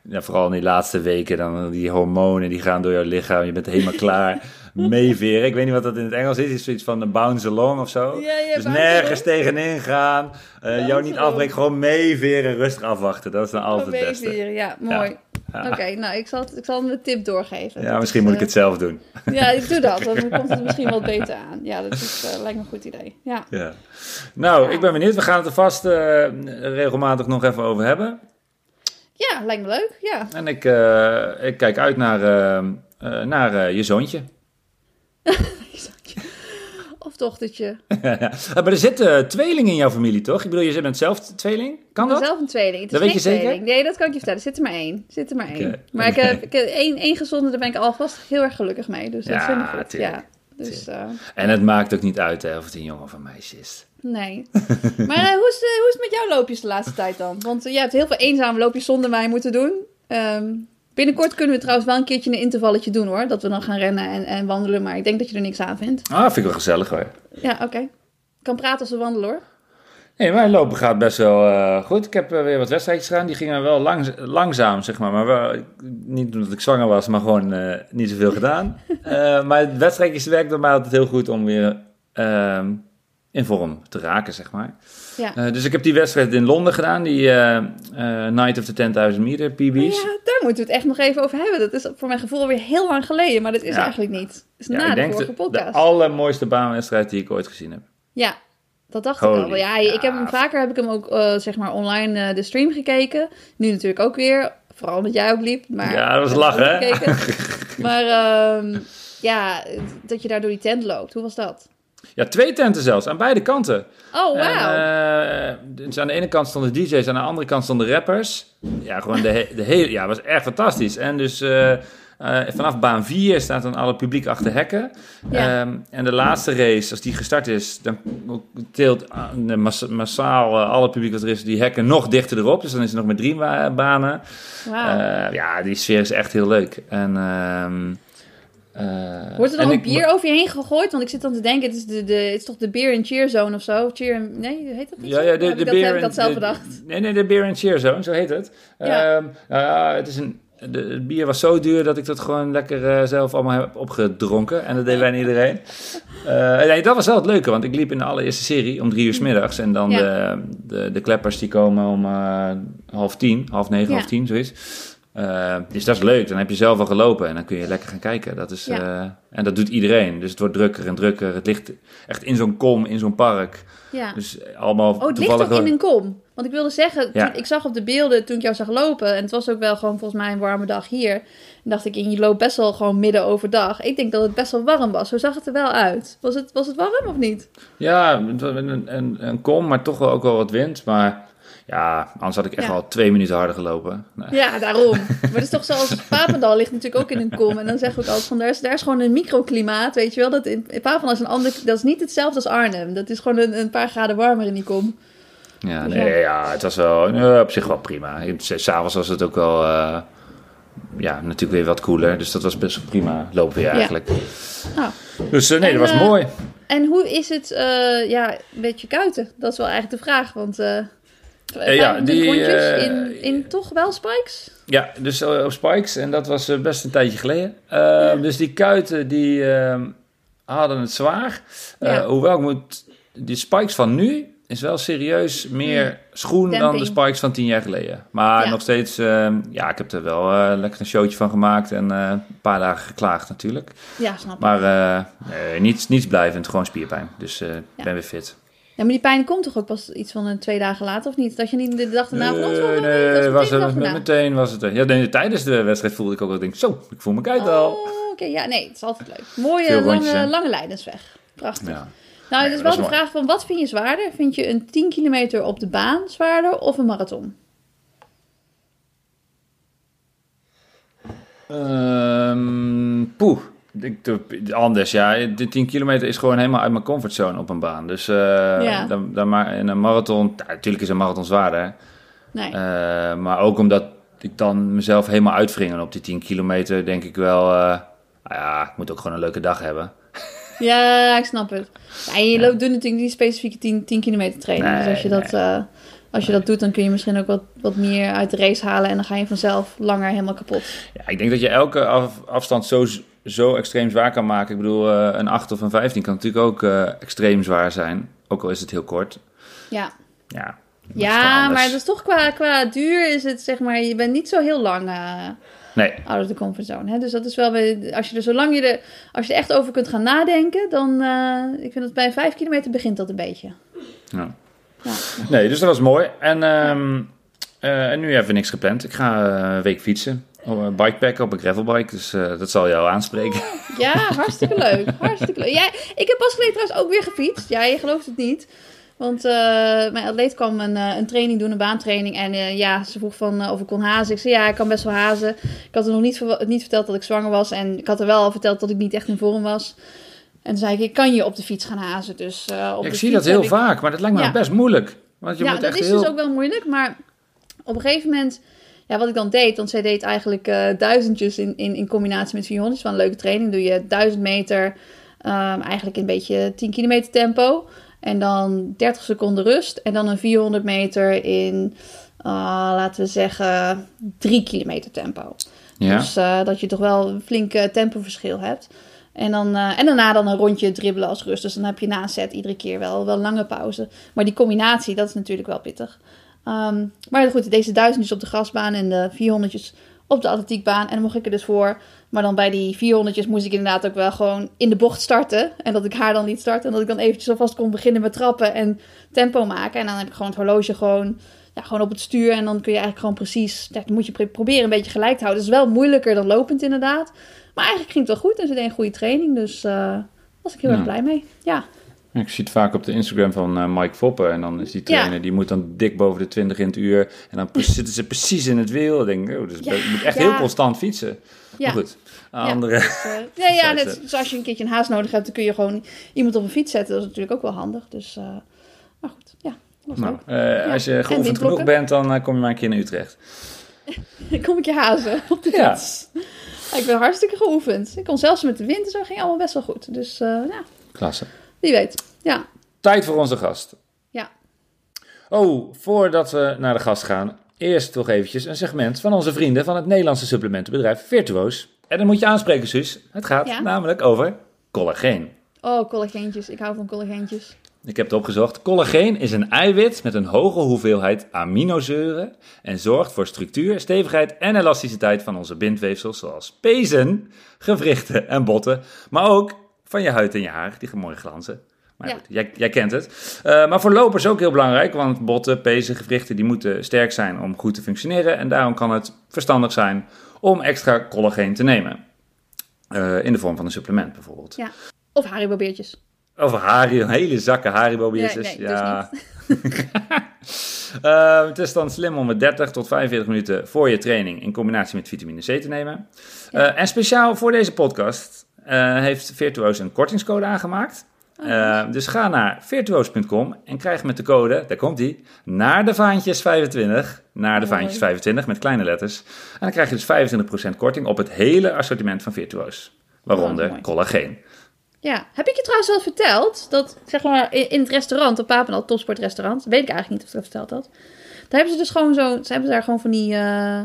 ja, vooral in die laatste weken, dan die hormonen die gaan door jouw lichaam, je bent helemaal klaar. Meeveren. Ik weet niet wat dat in het Engels is. Is zoiets van bounce along of zo. Ja, ja, dus nergens tegenin gaan. Uh, jou niet afbreken. Gewoon meeveren. Rustig afwachten. Dat is dan altijd het beste. Meeveren, ja. Mooi. Oké, nou, ik zal, ik zal hem de tip doorgeven. Ja, misschien moet ik het zelf doen. (laughs) Ja, ik doe dat. (laughs) Dan komt het misschien wat beter aan. Ja, dat is, uh, lijkt me een goed idee. Ja. ja. Nou, ik ben benieuwd. We gaan het er vast uh, regelmatig nog even over hebben. Ja, lijkt me leuk. Ja. En ik, uh, ik kijk uit naar, naar je zoontje. (laughs) of dochtertje. (laughs) maar er zitten tweelingen in jouw familie, toch? Ik bedoel, je bent zelf tweeling? Kan dat? Ik ben zelf een tweeling. dat weet je zeker? Tweeling. Nee, dat kan ik je vertellen. Er zit er maar één. Er zit er maar één. Maar ik heb, ik heb één, één gezonde, daar ben ik alvast heel erg gelukkig mee. Dus dat ja, vind ik goed. Ja, dus, uh, en het maakt ook niet uit hè, of het een jongen of een meisje is. Nee. (laughs) maar uh, hoe, is, uh, hoe is het met jouw loopjes de laatste tijd dan? Want je hebt heel veel eenzame loopjes zonder mij moeten doen. Um, Binnenkort kunnen we trouwens wel een keertje een intervalletje doen hoor. Dat we dan gaan rennen en, en wandelen. Maar ik denk dat je er niks aan vindt. Ah, vind ik wel gezellig hoor. Ja, oké. Okay. kan praten als we wandelen hoor. Nee, mijn lopen gaat best wel uh, goed. Ik heb uh, weer wat wedstrijdjes gedaan. Die gingen wel langzaam, zeg maar. Maar wel, niet omdat ik zwanger was, maar gewoon uh, niet zoveel gedaan. (laughs) maar wedstrijdjes werkt bij mij altijd heel goed om weer ehm, in vorm te raken, zeg maar. Ja. Eh, dus ik heb die wedstrijd in Londen gedaan, die eh, eh, Night of the 10.000 meter PB's. Ja, daar moeten we het echt nog even over hebben. Dat is voor mijn gevoel alweer heel lang geleden, maar dat is Ja. eigenlijk niet. Dat is Ja, na ik de denk vorige de, de podcast. allermooiste baanwedstrijd die ik ooit gezien heb. Ja, dat dacht ik al. wel. Ja, ik heb hem vaker heb ik hem ook zeg maar online de stream gekeken. Nu natuurlijk ook weer, vooral omdat jij ook liep. Maar Ja, dat was lachen, hè? (laughs) maar ehm, ja, dat je daar door die tent loopt. Hoe was dat? Ja, twee tenten zelfs, aan beide kanten. Oh, wauw. En, eh, dus aan de ene kant stonden DJ's, aan de andere kant stonden rappers. Ja, gewoon de, he- (laughs) de hele... Ja, was echt fantastisch. En dus eh, eh, vanaf baan 4 staat dan alle publiek achter hekken. Ja. Ehm, en de laatste race, als die gestart is, dan teelt de mas- massaal alle publiek wat er is, die hekken nog dichter erop. Dus dan is er nog met drie ba- banen. Eh, ja, die sfeer is echt heel leuk. En... ehm, eh, Wordt er en dan ook ik- bier over je heen gegooid? Want ik zit dan te denken, het is, de, de, het is toch de beer and cheer zone of zo? Cheer and- nee, heet dat niet Ja, ja, de, heb de ik dat, beer heb ik dat en- zelf bedacht? Nee, nee, de beer and cheer zone, zo heet het. Ja. Ehm, ja, het, is een, de, het bier was zo duur dat ik dat gewoon lekker eh, zelf allemaal heb opgedronken. En dat deden wij iedereen. (laughs) Eh, nee, dat was wel het leuke, want ik liep in de allereerste serie om drie uur 's middags. En dan Ja. de, de, de kleppers die komen om eh, half tien, half negen, Ja. half tien, zoiets. Eh, dus dat is leuk. Dan heb je zelf al gelopen en dan kun je lekker gaan kijken. Dat is, Ja. eh, en dat doet iedereen. Dus het wordt drukker en drukker. Het ligt echt in zo'n kom, in zo'n park. Ja. Dus allemaal Oh, het ligt ook in een kom. Want ik wilde zeggen, Ja. toen, ik zag op de beelden toen ik jou zag lopen... en het was ook wel gewoon volgens mij een warme dag hier... en dacht ik, je loopt best wel gewoon midden overdag. Ik denk dat het best wel warm was. Zo zag het er wel uit. Was het, was het warm of niet? Ja, een, een, een kom, maar toch wel ook wel wat wind. Maar ja, anders had ik echt Ja. al twee minuten harder gelopen. Nee. Ja, daarom. (laughs) Maar het is toch zoals Papendal ligt natuurlijk ook in een kom. En dan zeggen we ook altijd van, daar is, daar is gewoon een microklimaat, weet je wel. Dat in, in Papendal is een ander, dat is niet hetzelfde als Arnhem. Dat is gewoon een, een paar graden warmer in die kom. Ja, nee, ja, het was wel eh, op zich wel prima. S'avonds was het ook wel, eh, ja, natuurlijk weer wat koeler. Dus dat was best wel prima lopen weer Ja. eigenlijk. Nou, Dus eh, nee, En, dat was mooi. En hoe is het, ja, een beetje kuiten? Dat is wel eigenlijk de vraag, want... Eh, ja, 25 die, rondjes eh, in, in toch wel spikes? Ja, dus eh, op Spikes. En dat was best een tijdje geleden. Dus die kuiten, die eh, hadden het zwaar. Ja. hoewel ik moet... Die Spikes van nu is wel serieus meer schoen dan de Spikes van tien jaar geleden. Maar Ja. nog steeds... eh, ja, ik heb er wel lekker een showtje van gemaakt. En een paar dagen geklaagd natuurlijk. Ja, snap ik. Maar nee, niets, niets blijvend, gewoon spierpijn. Dus ik Ja. ben weer fit. Ja, maar die pijn komt toch ook pas iets van een twee dagen later, of niet? Dat je niet de dag daarna van... nee, nee, dat was het, meteen was het. Ja, nee, tijdens de wedstrijd voelde ik ook wel, denk, zo, ik voel me al. Oh, oké. Ja, nee, het is altijd leuk. Mooie, Veel lange, lange lijdensweg. Prachtig. Ja. Nou, Nee, het is dat wel is de mooi. vraag van, wat vind je zwaarder? Vind je een 10 kilometer op de baan zwaarder of een marathon? Ehm poeh. Anders, ja. De 10 kilometer is gewoon helemaal uit mijn comfortzone op een baan. Dus eh Ja. dan, dan maar in een marathon... natuurlijk is een marathon zwaarder. Nee. Eh, maar ook omdat ik dan mezelf helemaal uitwringen op die 10 kilometer... denk ik wel... nou ja, ik moet ook gewoon een leuke dag hebben. (laughs) Ja, ik snap het. Ja, en je loopt, doet natuurlijk niet specifieke 10, 10 kilometer training. dus als je, dat, als je dat doet, dan kun je misschien ook wat, wat meer uit de race halen. En dan ga je vanzelf langer helemaal kapot. Ja, ik denk dat je elke af- afstand zo, zo extreem zwaar kan maken. Ik bedoel, eh, een 8 of een 15 kan natuurlijk ook eh, extreem zwaar zijn. Ook al is het heel kort. Ja, Ja, ja maar dat is toch qua, qua duur is het zeg maar, je bent niet zo heel lang eh Nee, out of the comfort zone. Hè? Dus dat is wel, weer- als je er zolang je er, als je er echt over kunt gaan nadenken, dan, eh, ik vind dat bij 5 kilometer begint dat een beetje. ja. Ja. nee, dus dat was mooi. En, ehm, eh, en nu even niks gepland. Ik ga een week fietsen. Een bikepacken, op een gravelbike. Dus eh, dat zal jou aanspreken. Ja, hartstikke leuk. Hartstikke leuk. Ja, ik heb pas geleden trouwens ook weer gefietst. Ja, je gelooft het niet. Want eh, mijn atleet kwam een, eh, een training doen, een baantraining. En ja, ze vroeg van, of ik kon hazen. Ik zei, ja, ik kan best wel hazen. Ik had er nog niet, niet verteld dat ik zwanger was. En ik had er wel al verteld dat ik niet echt in vorm was. En toen zei ik, ik kan je op de fiets gaan hazen. Dus, op ik zie dat heel ik- vaak, maar dat lijkt me Ja. best moeilijk. Want je ja, moet dat echt is heel... dus ook wel moeilijk. Maar op een gegeven moment, ja, wat ik dan deed, want zij deed eigenlijk eh, duizendjes in, in, in combinatie met 400. Van een leuke training doe je 1000 meter, ehm, eigenlijk een beetje 10 kilometer tempo. En dan 30 seconden rust. En dan een 400 meter in, eh, laten we zeggen, 3 kilometer tempo. Ja. Dus eh, dat je toch wel een flink tempoverschil hebt. En, dan, uh, en daarna dan een rondje dribbelen als rust. Dus dan heb je na een set iedere keer wel, wel lange pauze. Maar die combinatie, dat is natuurlijk wel pittig. Um, maar goed, deze duizendjes op de grasbaan en de 400 op de atletiekbaan. En dan mocht ik er dus voor. Maar dan bij die 400 moest ik inderdaad ook wel gewoon in de bocht starten. En dat ik haar dan niet start. En dat ik dan eventjes alvast kon beginnen met trappen en tempo maken. En dan heb ik gewoon het horloge gewoon, ja, gewoon op het stuur. En dan kun je eigenlijk gewoon precies... Ja, dan moet je proberen een beetje gelijk te houden. Het is wel moeilijker dan lopend inderdaad. Maar eigenlijk ging het wel goed. En ze deed een goede training. Dus uh, was ik heel erg blij mee. Ja. Ik zie het vaak op de Instagram van uh, Mike Foppen. En dan is die trainer, die moet dan dik boven de 20 in het uur. En dan (laughs) zitten ze precies in het wiel. Dan denk ik, oh, dus je moet echt heel constant fietsen. Ja. Maar goed, andere... (laughs) Dus, uh, ja, ja (laughs) net zoals je een keertje een haast nodig hebt, dan kun je gewoon iemand op een fiets zetten. Dat is natuurlijk ook wel handig. Dus, uh, maar goed, ja. Nou, Als je geoefend genoeg bent, dan kom je maar een keer naar Utrecht. kom ik je hazen op de fiets. Ja. ik ben hartstikke geoefend. Ik kon zelfs met de wind en zo, ging allemaal best wel goed. Dus ja. Klasse. Wie weet, ja. Tijd voor onze gast. Ja. Oh, voordat we naar de gast gaan, eerst toch eventjes een segment van onze vrienden van het Nederlandse supplementenbedrijf Virtuoos. En dan moet je aanspreken, Suus. Het gaat namelijk over collageen. Oh, collageentjes. Ik hou van collageentjes. Ik heb het opgezocht. Collageen is een eiwit met een hoge hoeveelheid aminozuren en zorgt voor structuur, stevigheid en elasticiteit van onze bindweefsels zoals pezen, gewrichten en botten, maar ook van je huid en je haar. Die gaan mooi glanzen. Maar goed, jij, jij, kent het. Uh, maar voor lopers ook heel belangrijk, want botten, pezen, gewrichten, die moeten sterk zijn om goed te functioneren. En daarom kan het verstandig zijn om extra collageen te nemen. Uh, in de vorm van een supplement bijvoorbeeld. Ja. Of haribo-beertjes. Of Haribo, hele zakken haribo-beertjes. Nee, nee, ja. uh, (laughs) het is dan slim om het 30 tot 45 minuten voor je training in combinatie met vitamine C te nemen. Ja. en speciaal voor deze podcast uh, heeft Virtuoos een kortingscode aangemaakt. Uh, dus ga naar virtuoos.com en krijg met de code, daar komt die, naar de vaantjes 25, naar de vaantjes 25 met kleine letters. En dan krijg je dus 25% korting op het hele assortiment van Virtuoos, waaronder oh, collageen. Ja, heb ik je trouwens wel verteld dat, zeg maar, in het restaurant, op Papendal, topsportrestaurant, weet ik eigenlijk niet of ik dat verteld had. Daar hebben ze dus gewoon zo, ze hebben daar gewoon van die, uh,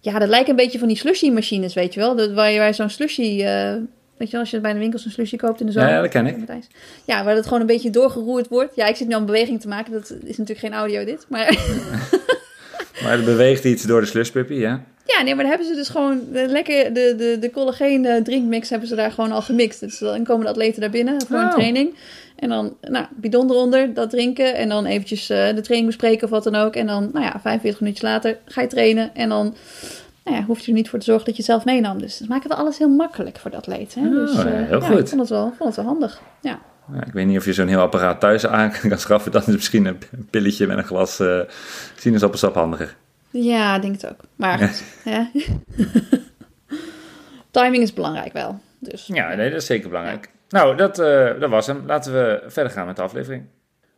ja, dat lijkt een beetje van die slushy machines, weet je wel, dat, waar je zo'n slushy... Uh, Weet je wel, als je bij de winkels een slusje koopt in de zomer. Ja, dat ken ik. Ja, waar het gewoon een beetje doorgeroerd wordt. Ja, ik zit nu aan beweging te maken. Dat is natuurlijk geen audio dit, maar... (laughs) maar er beweegt iets door de slushpuppy, ja? Ja, nee, maar dan hebben ze dus gewoon lekker de, de, de collageen eh, drinkmix hebben ze daar gewoon al gemixt. Dus dan komen de atleten daar binnen voor een oh. training. En dan, nou, bidon eronder, dat drinken. En dan eventjes uh, de training bespreken of wat dan ook. En dan, nou ja, 45 minuutjes later ga je trainen. En dan nou ja, hoef je er niet voor te zorgen dat je het zelf meenam. Dus dat maken we alles heel makkelijk voor de atleet. Hè? Dus, oh, uh, heel goed. Ik vond het wel, vond het wel handig. Ja. Ja, ik weet niet of je zo'n heel apparaat thuis aan (laughs) kan schaffen. Dan is misschien een pilletje met een glas uh, sinaasappelsap handiger. Ja, ik denk het ook. Maar ja. (laughs) timing is belangrijk wel. Dus, ja, nee, dat is zeker belangrijk. Nou, dat, uh, dat was hem. Laten we verder gaan met de aflevering.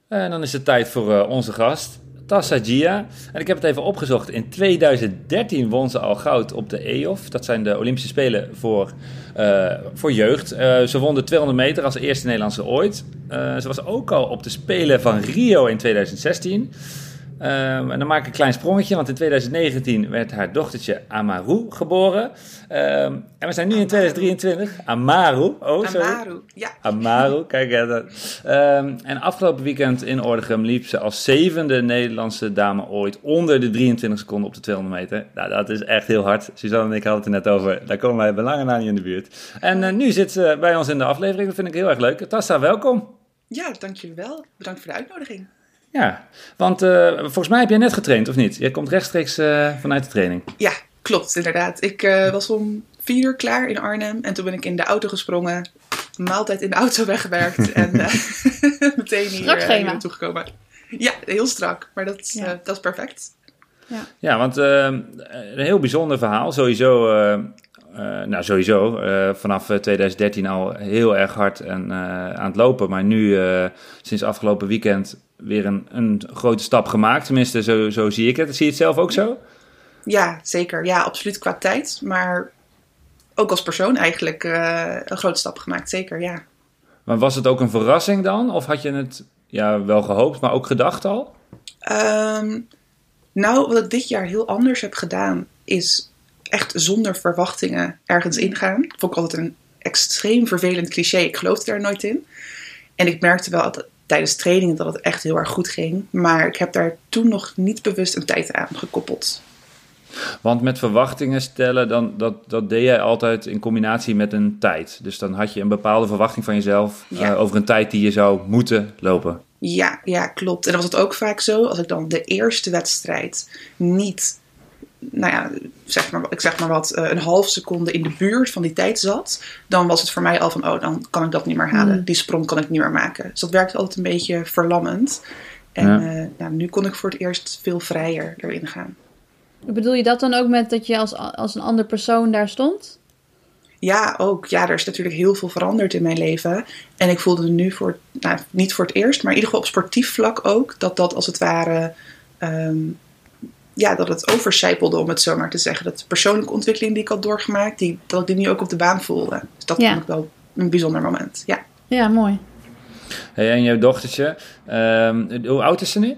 En dan is het tijd voor onze gast. Tassa Gia. En ik heb het even opgezocht. In 2013 won ze al goud op de EOF. Dat zijn de Olympische Spelen voor, uh, voor jeugd. Uh, ze won de 200 meter als eerste Nederlandse ooit. Uh, ze was ook al op de Spelen van Rio in 2016. Um, en dan maak ik een klein sprongetje, want in 2019 werd haar dochtertje Amaru geboren. Um, en we zijn nu in 2023. Amaru. Oh, sorry. Amaru, ja. Amaru, kijk even. Um, en afgelopen weekend in Ordegem liep ze als zevende Nederlandse dame ooit onder de 23 seconden op de 200 meter. Nou, dat is echt heel hard. Suzanne en ik hadden het er net over. Daar komen wij belangen naar niet in de buurt. En uh, nu zit ze bij ons in de aflevering. Dat vind ik heel erg leuk. Tassa, welkom. Ja, dankjewel. Bedankt voor de uitnodiging. Ja, want uh, volgens mij heb jij net getraind, of niet? Je komt rechtstreeks uh, vanuit de training. Ja, klopt, inderdaad. Ik uh, was om vier uur klaar in Arnhem en toen ben ik in de auto gesprongen, maaltijd in de auto weggewerkt (laughs) en (laughs) meteen hier, hier naartoe gekomen. Ja, heel strak, maar dat, ja. dat is perfect. Ja, ja want een heel bijzonder verhaal. Sowieso uh, nou, sowieso. Uh, vanaf 2013 al heel erg hard en, aan het lopen. Maar nu, sinds afgelopen weekend, weer een, een grote stap gemaakt. Tenminste, zo, zo zie ik het. Zie je het zelf ook zo? Ja, zeker. Ja, absoluut qua tijd. Maar ook als persoon eigenlijk een grote stap gemaakt. Zeker, ja. Maar was het ook een verrassing dan? Of had je het ja, wel gehoopt, maar ook gedacht al? Um, nou, wat ik dit jaar heel anders heb gedaan, is echt zonder verwachtingen ergens ingaan. Vond ik altijd een extreem vervelend cliché. Ik geloofde daar nooit in. En ik merkte wel dat, tijdens trainingen dat het echt heel erg goed ging. Maar ik heb daar toen nog niet bewust een tijd aan gekoppeld. Want met verwachtingen stellen, dan, dat, dat deed jij altijd in combinatie met een tijd. Dus dan had je een bepaalde verwachting van jezelf eh, over een tijd die je zou moeten lopen. Ja, ja, klopt. En dan was het ook vaak zo, als ik dan de eerste wedstrijd niet, nou ja, zeg maar, ik zeg maar wat, eh, een half seconde in de buurt van die tijd zat, dan was het voor mij al van, oh, dan kan ik dat niet meer halen. Hmm. Die sprong kan ik niet meer maken. Dus dat werkte altijd een beetje verlammend. En ja. uh, nou, nu kon ik voor het eerst veel vrijer erin gaan. Bedoel je dat dan ook met dat je als, als een ander persoon daar stond? Ja, ook. Ja, er is natuurlijk heel veel veranderd in mijn leven. En ik voelde nu voor, nou, niet voor het eerst, maar in ieder geval op sportief vlak ook, dat dat als het ware, um, ja, dat het overcijpelde, om het zo maar te zeggen. Dat de persoonlijke ontwikkeling die ik had doorgemaakt, die, dat ik die nu ook op de baan voelde. Dus dat vond ik wel een bijzonder moment. Ja, ja mooi. Hey, en jouw dochtertje, um, hoe oud is ze nu?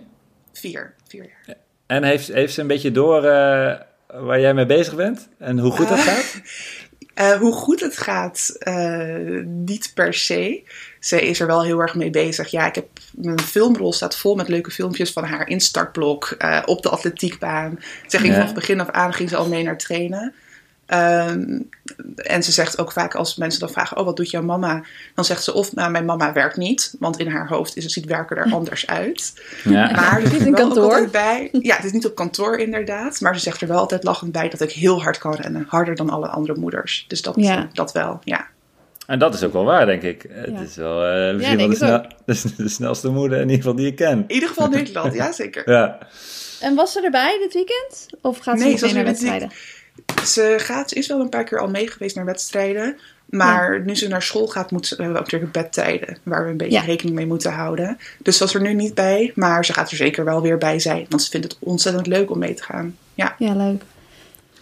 Vier, vier jaar. En heeft, heeft ze een beetje door uh, waar jij mee bezig bent? En hoe goed dat uh, (laughs) gaat? Uh, hoe goed het gaat, niet per se. Ze is er wel heel erg mee bezig. Ja, ik heb mijn filmrol staat vol met leuke filmpjes van haar in startblok, op de atletiekbaan. Ze ging ja. vanaf begin af aan ging ze al mee naar trainen. Um, en ze zegt ook vaak als mensen dan vragen: Oh, wat doet jouw mama? Dan zegt ze of: Nou, mijn mama werkt niet, want in haar hoofd is het, ziet werken er anders uit. Ja. Maar het is in kantoor. Bij, ja, het is niet op kantoor inderdaad. Maar ze zegt er wel altijd lachend bij dat ik heel hard kan rennen. Harder dan alle andere moeders. Dus dat, ja. dat wel, ja. En dat is ook wel waar, denk ik. Ja. Het is wel uh, misschien ja, wel de, snel, (laughs) de, de, snelste moeder in ieder geval die je ken. In ieder geval Nederland, ja zeker. (laughs) ja. En was ze erbij dit weekend? Of gaat ze nee, mee naar wedstrijden? Ze, gaat, ze is wel een paar keer al mee geweest naar wedstrijden. Maar ja. nu ze naar school gaat, moet ze, we hebben ook natuurlijk bedtijden. Waar we een beetje ja. rekening mee moeten houden. Dus ze was er nu niet bij. Maar ze gaat er zeker wel weer bij zijn. Want ze vindt het ontzettend leuk om mee te gaan. Ja, ja leuk.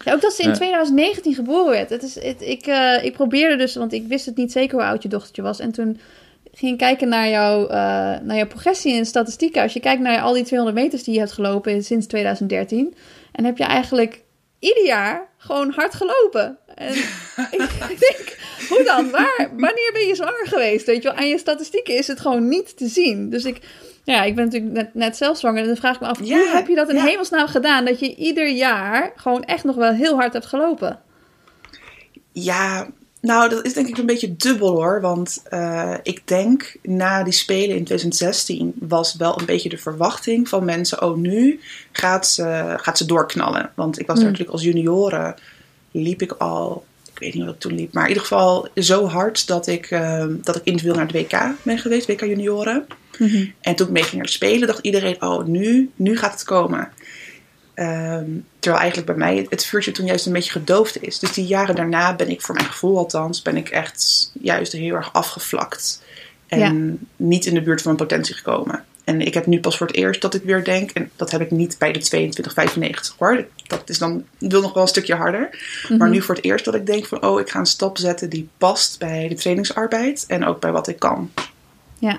Ja, ook dat ze in 2019 geboren werd. Het is, het, ik, uh, ik probeerde dus, want ik wist het niet zeker hoe oud je dochtertje was. En toen ging ik kijken naar, jou, uh, naar jouw progressie in statistieken. Als je kijkt naar al die 200 meters die je hebt gelopen sinds 2013. En heb je eigenlijk ieder jaar gewoon hard gelopen. En (laughs) ik denk, hoe dan? Waar? Wanneer ben je zwanger geweest? Weet je wel, aan je statistieken is het gewoon niet te zien. Dus ik, ja, ik ben natuurlijk net, net zelf zwanger. En dan vraag ik me af, ja, hoe heb je dat in ja. hemelsnaam gedaan? Dat je ieder jaar gewoon echt nog wel heel hard hebt gelopen. Ja, nou, dat is denk ik een beetje dubbel hoor. Want uh, ik denk na die Spelen in 2016 was wel een beetje de verwachting van mensen: oh, nu gaat ze, gaat ze doorknallen. Want ik was mm. natuurlijk als junioren, liep ik al, ik weet niet wat ik toen liep, maar in ieder geval zo hard dat ik, uh, dat ik individueel naar het WK ben geweest, WK junioren. Mm -hmm. En toen ik mee ging naar de Spelen, dacht iedereen: oh, nu, nu gaat het komen. Um, terwijl eigenlijk bij mij het vuurtje toen juist een beetje gedoofd is. Dus die jaren daarna ben ik, voor mijn gevoel althans, ben ik echt juist heel erg afgevlakt. En ja. niet in de buurt van mijn potentie gekomen. En ik heb nu pas voor het eerst dat ik weer denk, en dat heb ik niet bij de 2295 hoor. Dat is dan, wil nog wel een stukje harder. Mm -hmm. Maar nu voor het eerst dat ik denk van, oh, ik ga een stap zetten die past bij de trainingsarbeid en ook bij wat ik kan. Ja.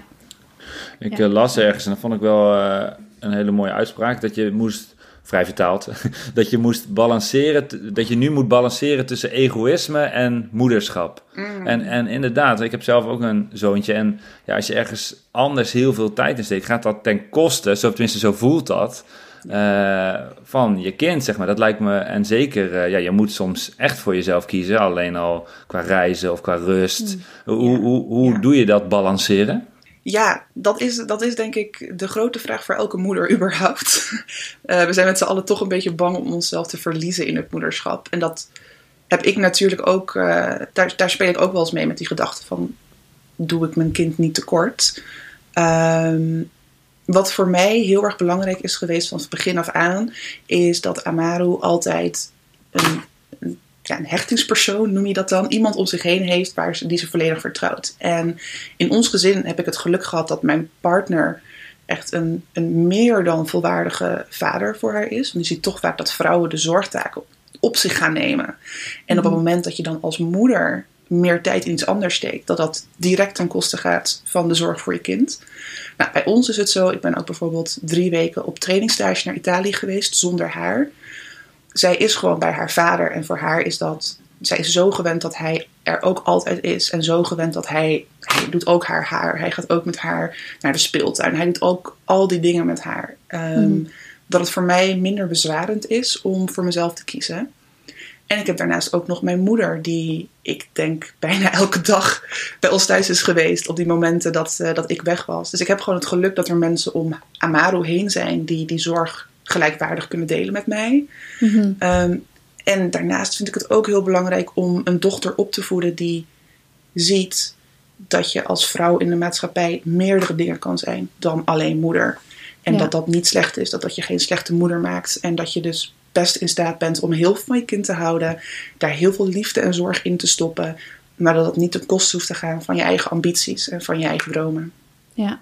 Ik ja. Uh, las ergens, en dat vond ik wel uh, een hele mooie uitspraak, dat je moest vrij vertaald, (laughs) dat je moest balanceren, dat je nu moet balanceren tussen egoïsme en moederschap. Mm. En, en inderdaad, ik heb zelf ook een zoontje en ja, als je ergens anders heel veel tijd in steekt, gaat dat ten koste, zo tenminste zo voelt dat, uh, van je kind, zeg maar. Dat lijkt me, en zeker, uh, ja, je moet soms echt voor jezelf kiezen, alleen al qua reizen of qua rust. Mm. Hoe, ja. hoe, hoe ja. doe je dat balanceren? Ja, dat is, dat is denk ik de grote vraag voor elke moeder (laughs) überhaupt. Uh, we zijn met z'n allen toch een beetje bang om onszelf te verliezen in het moederschap. En dat heb ik natuurlijk ook, uh, daar, daar speel ik ook wel eens mee met die gedachte van, doe ik mijn kind niet tekort? Um, wat voor mij heel erg belangrijk is geweest van het begin af aan, is dat Amaru altijd een ja, een hechtingspersoon, noem je dat dan. Iemand om zich heen heeft waar ze, die ze volledig vertrouwt. En in ons gezin heb ik het geluk gehad dat mijn partner echt een, een meer dan volwaardige vader voor haar is. Want je ziet toch vaak dat vrouwen de zorgtaken op, op zich gaan nemen. En op het moment dat je dan als moeder meer tijd in iets anders steekt, dat dat direct ten koste gaat van de zorg voor je kind. Nou, bij ons is het zo, ik ben ook bijvoorbeeld drie weken op trainingstage naar Italië geweest zonder haar zij is gewoon bij haar vader. En voor haar is dat. Zij is zo gewend dat hij er ook altijd is. En zo gewend dat hij, hij doet ook haar haar. Hij gaat ook met haar naar de speeltuin. Hij doet ook al die dingen met haar. Ehm, mhm. Dat het voor mij minder bezwarend is om voor mezelf te kiezen. En ik heb daarnaast ook nog mijn moeder, die ik denk (laughs) bijna elke dag bij ons thuis is geweest op die momenten dat, uh, dat ik weg was. Dus ik heb gewoon het geluk dat er mensen om Amaru heen zijn die die zorg gelijkwaardig kunnen delen met mij. Mhm. Ehm, en daarnaast vind ik het ook heel belangrijk om een dochter op te voeden die ziet dat je als vrouw in de maatschappij meerdere dingen kan zijn dan alleen moeder. En dat dat niet slecht is, dat dat je geen slechte moeder maakt. En dat je dus best in staat bent om heel veel van je kind te houden, daar heel veel liefde en zorg in te stoppen, maar dat het niet ten koste hoeft te gaan van je eigen ambities en van je eigen dromen. Ja.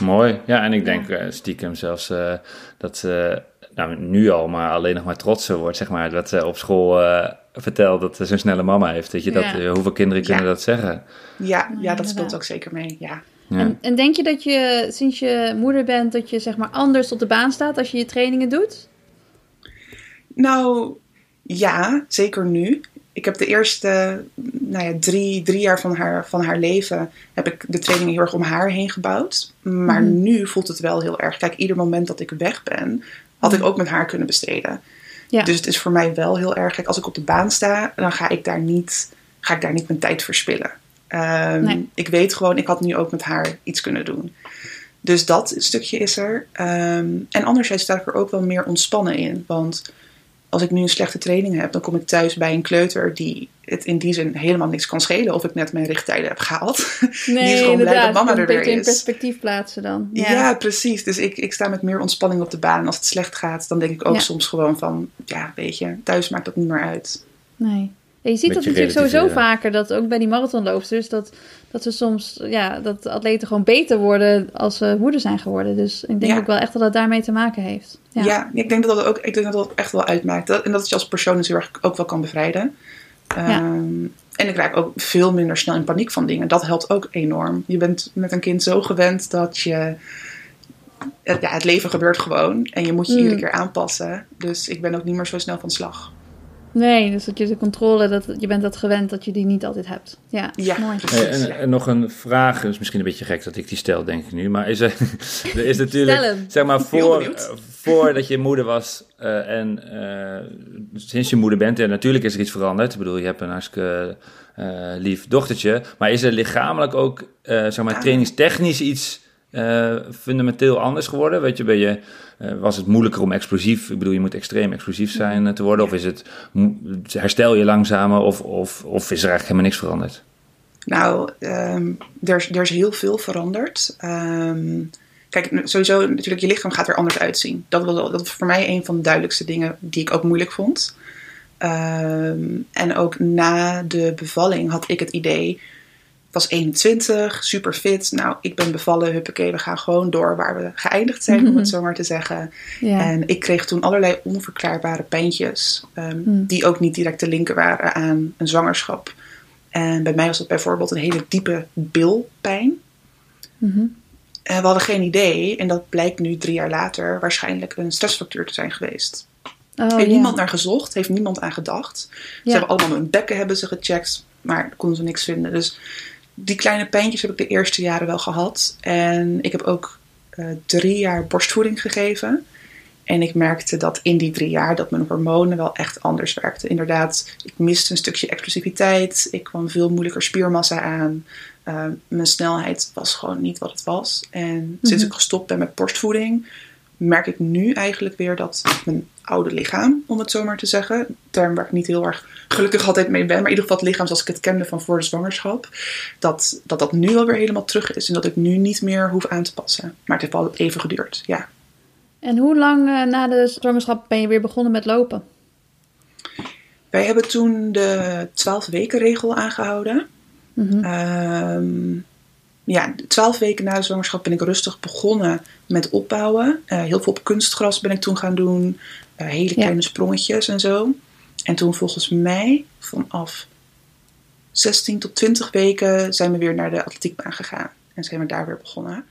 Mooi. Ja, en ik denk uh, stiekem zelfs uh, dat ze nou, nu al maar alleen nog maar trotser wordt, zeg maar, dat ze op school uh, vertelt dat ze zo'n snelle mama heeft. Weet je, dat, hoeveel kinderen kunnen dat zeggen? Ja, ja, dat speelt ook zeker mee, ja. En, en, denk je dat je sinds je moeder bent, dat je zeg maar anders op de baan staat als je je trainingen doet? Nou, ja, zeker nu. Ik heb de eerste nou ja, drie, drie jaar van haar, van haar leven heb ik de trainingen heel erg om haar heen gebouwd. Maar mhm. nu voelt het wel heel erg. Kijk, ieder moment dat ik weg ben, had ik mhm. ook met haar kunnen besteden. Ja. Dus het is voor mij wel heel erg. Kijk, als ik op de baan sta, dan ga ik daar niet, ga ik daar niet mijn tijd verspillen. Um, Ik weet gewoon, ik had nu ook met haar iets kunnen doen. Dus dat stukje is er. Um, en anderzijds sta ik er ook wel meer ontspannen in. Want als ik nu een slechte training heb, dan kom ik thuis bij een kleuter die het in die zin helemaal niks kan schelen of ik net mijn richttijden heb gehaald. Nee, (laughs) die is gewoon blij dat mama er weer is. in perspectief plaatsen dan. Ja, ja precies. Dus ik, ik sta met meer ontspanning op de baan. En als het slecht gaat, dan denk ik ook soms gewoon van, ja, weet je, thuis maakt dat niet meer uit. Nee je ziet dat natuurlijk sowieso vaker, dat ook bij die marathonloopsters, dat, dat ze soms, ja, dat atleten gewoon beter worden als ze moeder zijn geworden. Dus ik denk ook wel echt dat dat daarmee te maken heeft. Ja, ja ik denk dat dat ook, ik denk dat dat echt wel uitmaakt. Dat, en dat het je als persoon natuurlijk ook wel kan bevrijden. Um, en ik raak ook veel minder snel in paniek van dingen. Dat helpt ook enorm. Je bent met een kind zo gewend dat je. Ja, het leven gebeurt gewoon en je moet je mm. iedere keer aanpassen. Dus ik ben ook niet meer zo snel van slag. Nee, dus dat je de controle, dat, je bent dat gewend dat je die niet altijd hebt. Ja, ja. mooi. en, en, nog een vraag, is misschien een beetje gek dat ik die stel, denk ik nu. Maar is er, (laughs) er is natuurlijk, zeg maar, voor, uh, voordat je moeder was uh, en uh, sinds je moeder bent, en natuurlijk is er iets veranderd. Ik bedoel, je hebt een hartstikke lief dochtertje. Maar is er lichamelijk ook, zeg maar, trainingstechnisch iets uh, fundamenteel anders geworden? Weet je, ben je, uh, was het moeilijker om explosief, ik bedoel, je moet extreem explosief zijn uh, te worden? Of is het, herstel je langzamer of, of, of is er eigenlijk helemaal niks veranderd? Nou, um, er, er is heel veel veranderd. Um, kijk, sowieso natuurlijk, je lichaam gaat er anders uitzien. Dat was, dat was voor mij een van de duidelijkste dingen die ik ook moeilijk vond. Um, en ook na de bevalling had ik het idee was 21, super fit. Nou, ik ben bevallen, huppakee, we gaan gewoon door waar we geëindigd zijn, om het zo maar te zeggen. En ik kreeg toen allerlei onverklaarbare pijntjes, um, die ook niet direct te linken waren aan een zwangerschap. En bij mij was dat bijvoorbeeld een hele diepe bilpijn. Mm En we hadden geen idee, en dat blijkt nu drie jaar later waarschijnlijk een stressfactuur te zijn geweest. Oh, heeft niemand naar gezocht, heeft niemand aan gedacht. Ze hebben allemaal hun bekken hebben ze gecheckt, maar konden ze niks vinden. Dus die kleine pijntjes heb ik de eerste jaren wel gehad. En ik heb ook uh, drie jaar borstvoeding gegeven. En ik merkte dat in die drie jaar dat mijn hormonen wel echt anders werkten. Inderdaad, ik miste een stukje explosiviteit. Ik kwam veel moeilijker spiermassa aan. Uh, mijn snelheid was gewoon niet wat het was. En sinds mhm. ik gestopt ben met borstvoeding, merk ik nu eigenlijk weer dat mijn oude lichaam, om het zo maar te zeggen, term waar ik niet heel erg gelukkig altijd mee ben, maar in ieder geval het lichaam zoals ik het kende van voor de zwangerschap, dat dat, dat nu alweer helemaal terug is en dat ik nu niet meer hoef aan te passen. Maar het heeft wel even geduurd, ja. En hoe lang uh, na de zwangerschap ben je weer begonnen met lopen? Wij hebben toen de 12 weken regel aangehouden. Mm ja, twaalf weken na de zwangerschap ben ik rustig begonnen met opbouwen. Uh, heel veel op kunstgras ben ik toen gaan doen. Uh, hele kleine sprongetjes en zo. En toen volgens mij vanaf 16 tot 20 weken zijn we weer naar de atletiekbaan gegaan. En zijn we daar weer begonnen.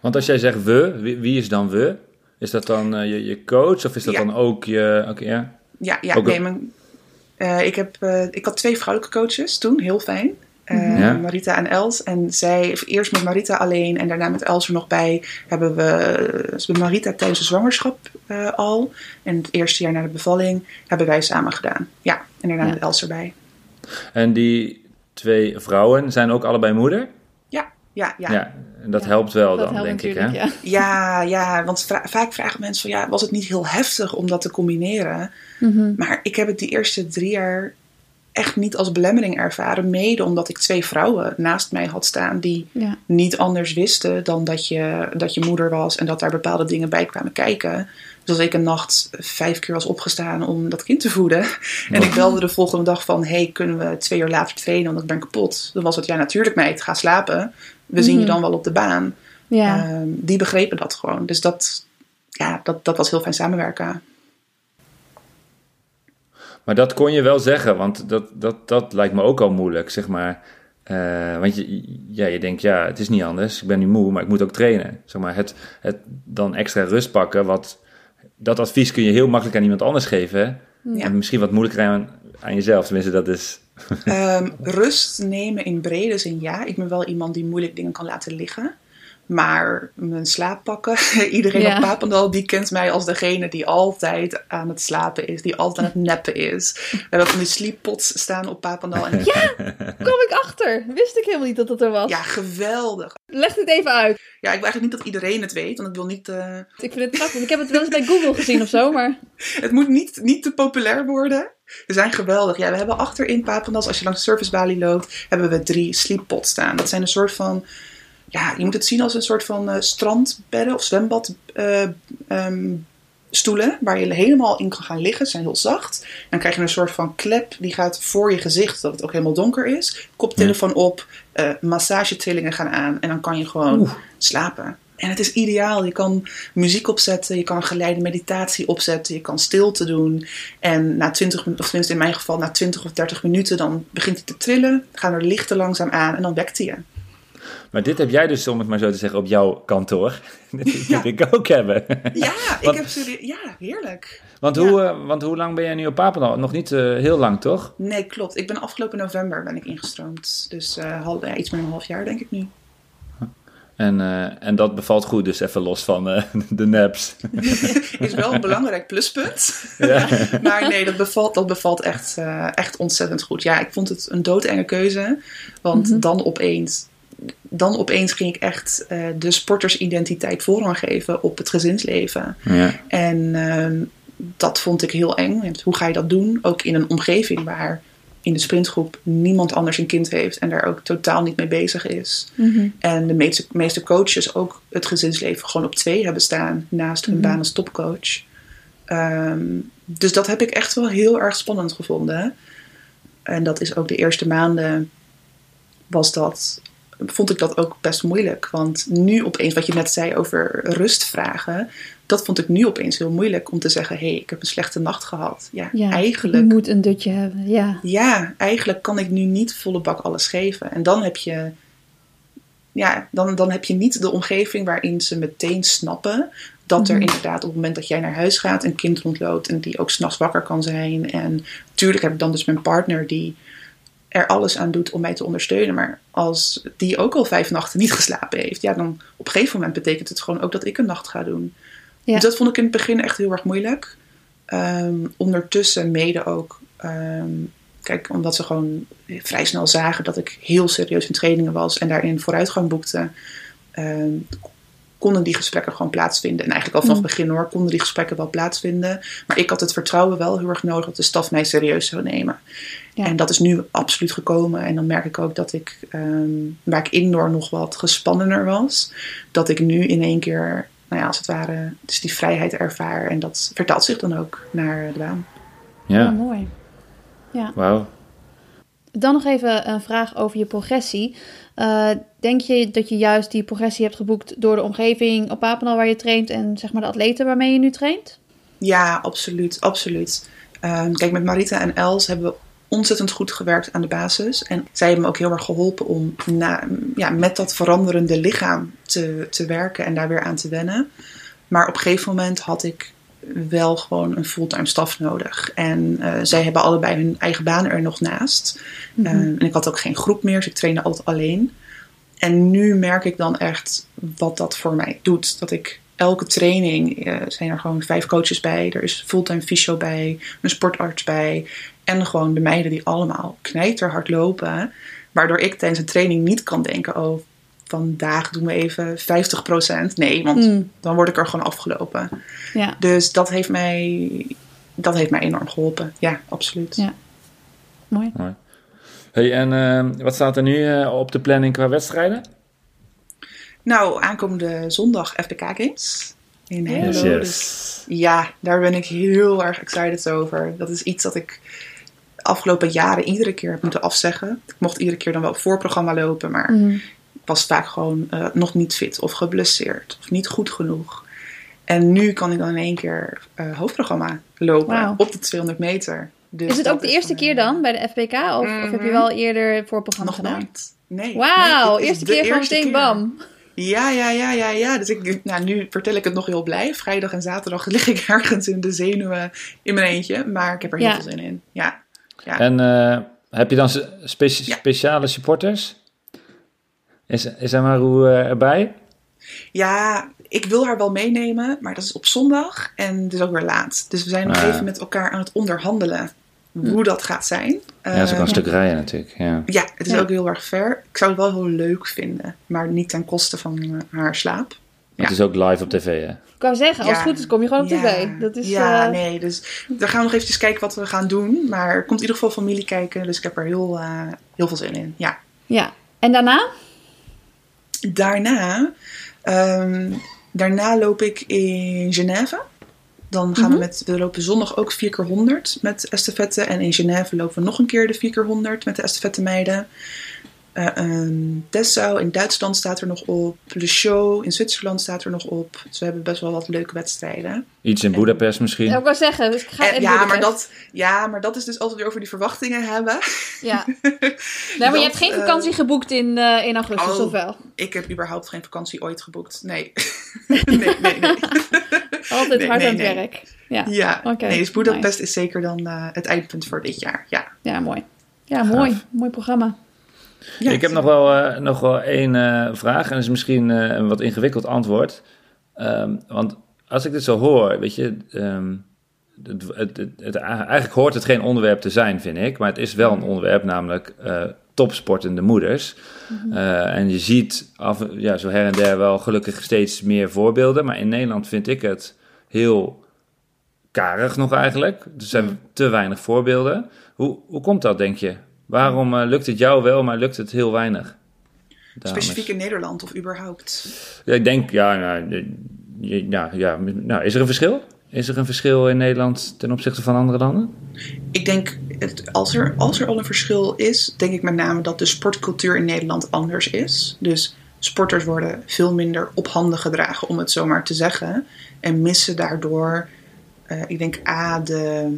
Want als jij zegt we, wie, is dan we? Is dat dan uh, je, je, coach of is dat dan ook je... Okay, ja, ja, ja nee, mijn, Uh, ik, heb, uh, ik had twee vrouwelijke coaches toen, heel fijn. Uh, ja. Marita en Els. En zij, eerst met Marita alleen en daarna met Els er nog bij, hebben we met Marita tijdens de zwangerschap al. En het eerste jaar na de bevalling hebben wij samen gedaan. Ja, en daarna ja. met Els erbij. En die twee vrouwen zijn ook allebei moeder? Ja, ja, ja. ja en dat helpt wel dat dan, helpt denk ik. Hè? Ja, ja, ja want vra vaak vragen mensen van ja, was het niet heel heftig om dat te combineren? Mm -hmm. Maar ik heb het die eerste drie jaar echt niet als belemmering ervaren. Mede omdat ik twee vrouwen naast mij had staan die ja. niet anders wisten dan dat je, dat je moeder was en dat daar bepaalde dingen bij kwamen kijken. Dus als ik een nacht vijf keer was opgestaan om dat kind te voeden. En ik belde de volgende dag van: hey, kunnen we twee uur later trainen? Want ik ben kapot. Dan was het ja, natuurlijk meid, ga slapen. We zien je dan wel op de baan. Ja. Uh, die begrepen dat gewoon. Dus dat, ja, dat, dat was heel fijn samenwerken. Maar dat kon je wel zeggen, want dat, dat, dat lijkt me ook al moeilijk, zeg maar. Uh, want je, ja, je denkt, ja, het is niet anders. Ik ben nu moe, maar ik moet ook trainen. Zeg maar, het, het dan extra rust pakken, wat, dat advies kun je heel makkelijk aan iemand anders geven. Ja. En misschien wat moeilijker aan, aan jezelf. Tenminste, dat is... um, rust nemen in brede zin, ja. Ik ben wel iemand die moeilijk dingen kan laten liggen. Maar mijn slaap pakken. (laughs) Iedereen ja. op Papendal die kent mij als degene die altijd aan het slapen is. Die altijd aan het neppen is. We hebben van die sleeppots staan op Papendal. En... Ja, kom ik achter. Wist ik helemaal niet dat dat er was. Ja, geweldig. Leg dit even uit. Ja, ik wil eigenlijk niet dat iedereen het weet. Want ik wil niet... Uh... Ik vind het grappig. Ik heb het wel eens bij Google gezien of zo, maar... (laughs) het moet niet, niet te populair worden. Ze zijn geweldig. Ja, we hebben achter in Papendal, als je langs de servicebalie loopt, hebben we drie sleeppots staan. Dat zijn een soort van ja, je moet het zien als een soort van uh, strandbedden of zwembad uh, um, stoelen waar je helemaal in kan gaan liggen. Ze zijn heel zacht. Dan krijg je een soort van klep die gaat voor je gezicht, dat het ook helemaal donker is. Koptelefoon op, uh, massagetrillingen gaan aan en dan kan je gewoon Oeh. slapen. En het is ideaal. Je kan muziek opzetten, je kan geleide meditatie opzetten, je kan stilte doen. En na 20 minuten, of tenminste in mijn geval na 20 of 30 minuten, dan begint hij te trillen, gaan er lichten langzaam aan en dan wekt hij je. Maar dit heb jij dus, om het maar zo te zeggen, op jouw kantoor. (laughs) Dit ja. moet ik ook hebben. Ja, ik (laughs) heb ze, ja heerlijk. Want, ja. hoe, uh, want hoe lang ben jij nu op Papendal? Nog niet uh, heel lang, toch? Nee, klopt. Ik ben afgelopen november ben ik ingestroomd. Dus uh, half, ja, iets meer dan een half jaar, denk ik nu. En, en dat bevalt goed, dus even los van (laughs) de naps. is wel een belangrijk pluspunt. Ja. maar nee, dat bevalt, dat bevalt echt, echt ontzettend goed. Ja, ik vond het een doodenge keuze. Want mm -hmm. dan opeens dan opeens ging ik echt uh, de sportersidentiteit voorrang geven op het gezinsleven. Ja. En uh, dat vond ik heel eng. Hoe ga je dat doen? Ook in een omgeving waar in de sprintgroep niemand anders een kind heeft en daar ook totaal niet mee bezig is. Mm -hmm. En de meeste, meeste coaches ook het gezinsleven gewoon op twee hebben staan naast hun mm -hmm. baan als topcoach. Um, dus dat heb ik echt wel heel erg spannend gevonden. En dat is ook de eerste maanden was dat vond ik dat ook best moeilijk. Want nu opeens, wat je net zei over rust vragen, dat vond ik nu opeens heel moeilijk om te zeggen: hé, hey, ik heb een slechte nacht gehad. Ja, ja eigenlijk. Je moet een dutje hebben, ja. Ja, eigenlijk kan ik nu niet volle bak alles geven. En dan heb je. Ja, dan, dan heb je niet de omgeving waarin ze meteen snappen dat er mm. inderdaad op het moment dat jij naar huis gaat een kind rondloopt en die ook s'nachts wakker kan zijn. En natuurlijk heb ik dan dus mijn partner die er alles aan doet om mij te ondersteunen. Maar als die ook al vijf nachten niet geslapen heeft, ja, dan op een gegeven moment betekent het gewoon ook dat ik een nacht ga doen. Ja. Dus dat vond ik in het begin echt heel erg moeilijk. Um, ondertussen mede ook, um, kijk, omdat ze gewoon vrij snel zagen dat ik heel serieus in trainingen was en daarin vooruitgang boekte. Um, konden die gesprekken gewoon plaatsvinden. En eigenlijk al vanaf het begin hoor, konden die gesprekken wel plaatsvinden. Maar ik had het vertrouwen wel heel erg nodig dat de staf mij serieus zou nemen. Ja. En dat is nu absoluut gekomen. En dan merk ik ook dat ik, um, waar ik indoor nog wat gespannener was, dat ik nu in één keer, nou ja, als het ware, dus die vrijheid ervaar. En dat vertaalt zich dan ook naar de baan. Ja, oh, mooi. Ja. Wauw. Dan nog even een vraag over je progressie. Uh, denk je dat je juist die progressie hebt geboekt door de omgeving op Papendal waar je traint en zeg maar de atleten waarmee je nu traint? Ja, absoluut, absoluut. Uh, kijk, met Marita en Els hebben we ontzettend goed gewerkt aan de basis. En zij hebben me ook heel erg geholpen om na, ja, met dat veranderende lichaam te, te werken en daar weer aan te wennen. Maar op een gegeven moment had ik wel gewoon een fulltime staf nodig. En uh, zij hebben allebei hun eigen baan er nog naast. Mm en ik had ook geen groep meer, dus ik trainde altijd alleen. En nu merk ik dan echt wat dat voor mij doet. Dat ik elke training, uh, zijn er gewoon vijf coaches bij. Er is fulltime fysio bij, een sportarts bij. En gewoon de meiden die allemaal knijterhard lopen. Waardoor ik tijdens een training niet kan denken, oh, vandaag doen we even 50%. Nee, want mm. dan word ik er gewoon afgelopen. Ja. Dus dat heeft mij, dat heeft mij enorm geholpen. Ja, absoluut. Ja. Mooi. Mooi. Hey, en uh, wat staat er nu uh, op de planning qua wedstrijden? Nou, aankomende zondag FBK Games in Hengelo. Yes, Dus, ja, daar ben ik heel erg excited over. Dat is iets dat ik de afgelopen jaren iedere keer heb moeten afzeggen. Ik mocht iedere keer dan wel op voorprogramma lopen, maar mm was vaak gewoon uh, nog niet fit of geblesseerd of niet goed genoeg. En nu kan ik dan in één keer uh, hoofdprogramma lopen op de 200 meter. Dus is het ook de eerste keer dan bij de FPK? Of, of, heb je mhm. wel eerder voorprogramma gedaan? Nooit. Nee. Wauw, nee, eerste keer gewoon meteen bam. Ja, ja, ja, ja, ja. Dus ik, nou, nu vertel ik het nog heel blij. Vrijdag en zaterdag (laughs) lig ik ergens in de zenuwen in mijn eentje. Maar ik heb er heel veel zin in. Ja. ja. En uh, heb je dan spe speciale supporters? Is, is Amaru uh, erbij? Ja, ik wil haar wel meenemen, maar dat is op zondag en het is ook weer laat. Dus we zijn nog ah. even met elkaar aan het onderhandelen hoe hm. dat gaat zijn. Ja, dat is ook een uh, stuk rijden natuurlijk. Ja, ja het is ook heel erg ver. Ik zou het wel heel leuk vinden, maar niet ten koste van uh, haar slaap. Het is ook live op tv, hè? Ik wou zeggen, als het goed is, kom je gewoon op tv. Dat is, ja, uh... nee, dus daar gaan we nog eventjes kijken wat we gaan doen. Maar er komt in ieder geval familie kijken, dus ik heb er heel, heel veel zin in. Ja. ja. En daarna? Daarna, um, daarna loop ik in Genève. Dan gaan we mhm. met, we lopen zondag ook 4 keer 100 met estafette. En in Genève lopen we nog een keer de 4 keer 100 met de estafette meiden. Uh, um, Dessau in Duitsland staat er nog op. Le Show in Zwitserland staat er nog op. Dus we hebben best wel wat leuke wedstrijden. Iets in Budapest misschien? Ja, ik wou zeggen, dus ik ga en, ja, maar dat, ja, maar dat is dus altijd weer over die verwachtingen hebben. Ja. (laughs) nee, maar je hebt geen vakantie uh, geboekt in, uh, in augustus, oh, of wel? Ik heb überhaupt geen vakantie ooit geboekt. Nee. (laughs) nee, nee, nee. (laughs) altijd nee, hard aan het werk. Ja, ja. Okay, nee, dus Budapest nice. is zeker dan het eindpunt voor dit jaar. Ja, ja mooi. Ja, mooi. Mooi programma ik heb nog wel, uh, nog wel één uh, vraag en dat is misschien uh, een wat ingewikkeld antwoord. Um, want als ik dit zo hoor, weet je, um, het, het, het, het, eigenlijk hoort het geen onderwerp te zijn, vind ik. Maar het is wel een onderwerp, namelijk topsportende moeders. Mm -hmm. en je ziet af, ja, zo her en der wel gelukkig steeds meer voorbeelden. Maar in Nederland vind ik het heel karig nog eigenlijk. Er zijn mhm. te weinig voorbeelden. Hoe, hoe komt dat, denk je? Waarom uh, lukt het jou wel, maar lukt het heel weinig? Dames. Specifiek in Nederland of überhaupt? Ja, ik denk, ja, nou, ja, ja, nou, is er een verschil? Is er een verschil in Nederland ten opzichte van andere landen? Ik denk, als er, als er al een verschil is, denk ik met name dat de sportcultuur in Nederland anders is. Dus sporters worden veel minder op handen gedragen, om het zo maar te zeggen. En missen daardoor, uh, ik denk, A, de,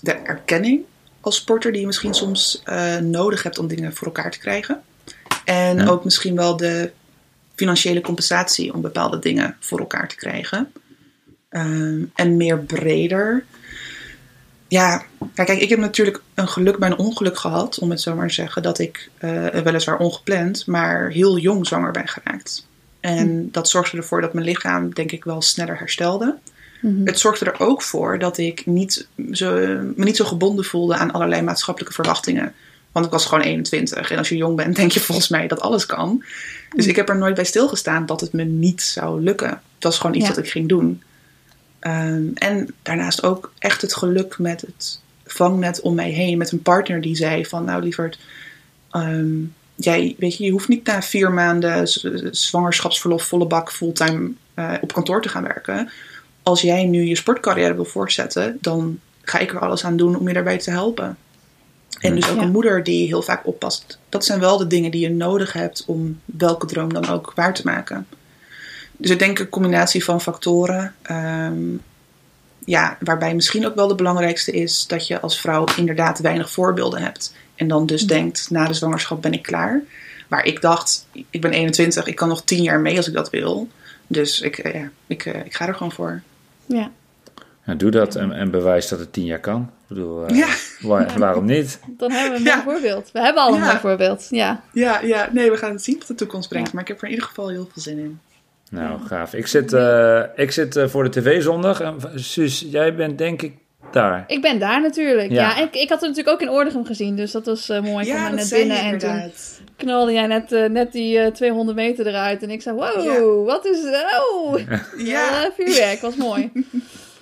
de erkenning als sporter die je misschien soms uh, nodig hebt om dingen voor elkaar te krijgen. En ook misschien wel de financiële compensatie om bepaalde dingen voor elkaar te krijgen. Um, en meer breder. Ja, kijk, ik heb natuurlijk een geluk bij een ongeluk gehad, om het zo maar te zeggen, dat ik uh, weliswaar ongepland, maar heel jong zwanger ben geraakt. En hm. dat zorgde ervoor dat mijn lichaam, denk ik, wel sneller herstelde. Mhm. Het zorgde er ook voor dat ik niet zo, me niet zo gebonden voelde aan allerlei maatschappelijke verwachtingen. Want ik was gewoon 21. En als je jong bent, (laughs) denk je volgens mij dat alles kan. Dus mhm. ik heb er nooit bij stilgestaan dat het me niet zou lukken. Dat was gewoon iets ja. wat ik ging doen. Um, en daarnaast ook echt het geluk met het vangnet om mij heen. Met een partner die zei van nou lieverd, um, jij, weet je, je hoeft niet na vier maanden zwangerschapsverlof volle bak fulltime uh, op kantoor te gaan werken als jij nu je sportcarrière wil voortzetten, dan ga ik er alles aan doen om je daarbij te helpen. En dus ook een moeder die heel vaak oppast. Dat zijn wel de dingen die je nodig hebt om welke droom dan ook waar te maken. Dus ik denk een combinatie van factoren. Um, ja, waarbij misschien ook wel de belangrijkste is dat je als vrouw inderdaad weinig voorbeelden hebt. En dan dus denkt, na de zwangerschap ben ik klaar. Waar ik dacht, ik ben 21, ik kan nog 10 jaar mee als ik dat wil. Dus ik, ja, ik, ik ga er gewoon voor. Ja. Ja, doe dat en, en bewijs dat het tien jaar kan. Ik bedoel, uh, waar, (laughs) waarom niet? Dan hebben we een mooi voorbeeld. We hebben al een voorbeeld, ja. Ja, ja, nee, we gaan het zien wat de toekomst brengt. Maar ik heb er in ieder geval heel veel zin in. Nou, gaaf. Ik zit, uh, ik zit uh, voor de tv zondag. En Suus, jij bent denk ik daar. Ik ben daar natuurlijk. Ja, ja ik, ik had er natuurlijk ook in Oordegem gezien. Dus dat was uh, mooi. Ik ja, kwam net binnen en toen knalde jij net, net die 200 meter eruit. En ik zei, wow, ja. wat is... Oh, ja. vuurwerk, was mooi. (laughs)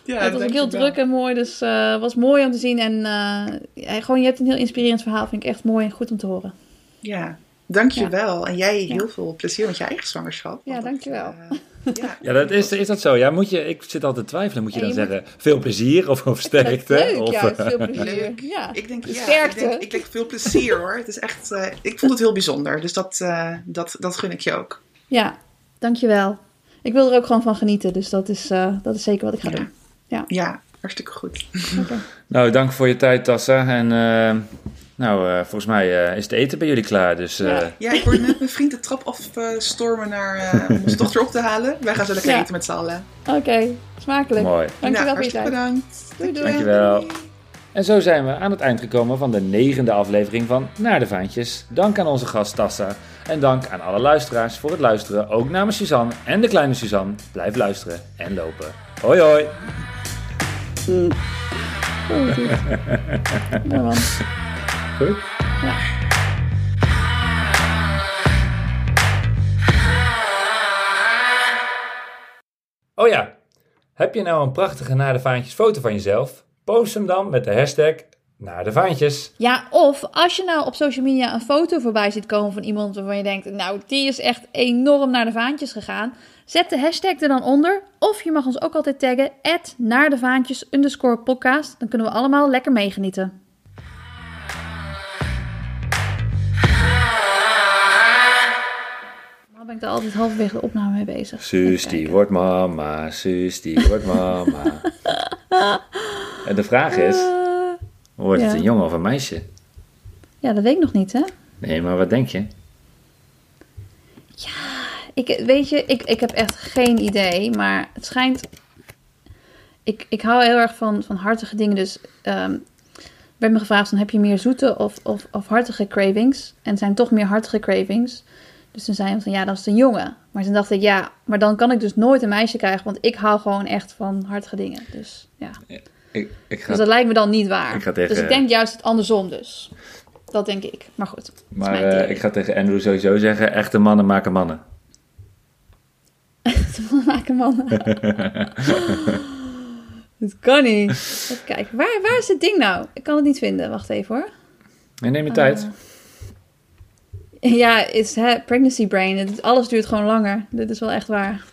Ja, het was ook heel druk en mooi, dus het uh, was mooi om te zien. En uh, gewoon, je hebt een heel inspirerend verhaal, vind ik echt mooi en goed om te horen. Ja, dankjewel. Ja. En jij heel veel plezier met je eigen zwangerschap. Ja, dankjewel. Uh, ja, ja dat is, is dat zo? Ja, moet je, ik zit altijd te twijfelen. Moet je dan moet... zeggen veel plezier of, of (laughs) sterkte? Leuk, of, juist, veel (laughs) plezier. Ja. Ik denk, ja, sterkte. Ik denk, ik denk veel plezier hoor. Het is echt, ik vond het heel bijzonder. Dus dat, dat, dat gun ik je ook. Ja, dankjewel. Ik wil er ook gewoon van genieten. Dus dat is, dat is zeker wat ik ga doen. Ja. ja, hartstikke goed. Okay. nou, dank voor je tijd, Tassa. En uh, nou, uh, volgens mij uh, is het eten bij jullie klaar. Dus, ja. ja, ik hoorde net mijn vriend de trap afstormen naar om onze dochter op te halen. Wij gaan zo lekker ja. eten met z'n allen. Oké, okay. smakelijk. Mooi. Dankjewel nou, voor je tijd. bedankt. Doei, doei. Dankjewel. En zo zijn we aan het eind gekomen van de negende aflevering van Naar de Vaantjes. Dank aan onze gast Tassa. En dank aan alle luisteraars voor het luisteren. Ook namens Suzanne en de kleine Suzanne. Blijf luisteren en lopen. Hoi hoi. Mm. Oh, goed. (laughs) ja, man. Oh ja, heb je nou een prachtige naar de vaantjes foto van jezelf? Post hem dan met de hashtag naar de vaantjes. Ja, of als je nou op social media een foto voorbij ziet komen van iemand waarvan je denkt, nou, die is echt enorm naar de vaantjes gegaan. Zet de hashtag er dan onder. Of je mag ons ook altijd taggen, naar de vaantjes podcast. Dan kunnen we allemaal lekker meegenieten. Nou ben ik er altijd halverwege de opname mee bezig. Suus, die wordt mama. Suus, die wordt mama. en de vraag is, wordt ja. het een jongen of een meisje? Ja, dat weet ik nog niet, hè? Nee, maar wat denk je? Ja, ik, weet je, ik, ik heb echt geen idee, maar het schijnt... Ik, ik hou heel erg van, van hartige dingen, dus... Um, werd me gevraagd, dan heb je meer zoete of, of, of hartige cravings? En het zijn toch meer hartige cravings. Dus toen zei hij van, ja, dat is een jongen. Maar toen dacht ik, ja, maar dan kan ik dus nooit een meisje krijgen, want ik hou gewoon echt van hartige dingen. Dus ja. Ik, ik ga, dus dat lijkt me dan niet waar. Ik ga tegen, dus ik denk juist het andersom dus. Dat denk ik. Maar goed. Maar uh, ik ga tegen Andrew sowieso zeggen, echte mannen maken mannen. (laughs) Echte mannen maken mannen. (laughs) dat kan niet. Even kijken. Waar, waar is het ding nou? Ik kan het niet vinden. Wacht even hoor. Nee, neem je tijd. Ja, is pregnancy brain. Alles duurt gewoon langer. Dit is wel echt waar.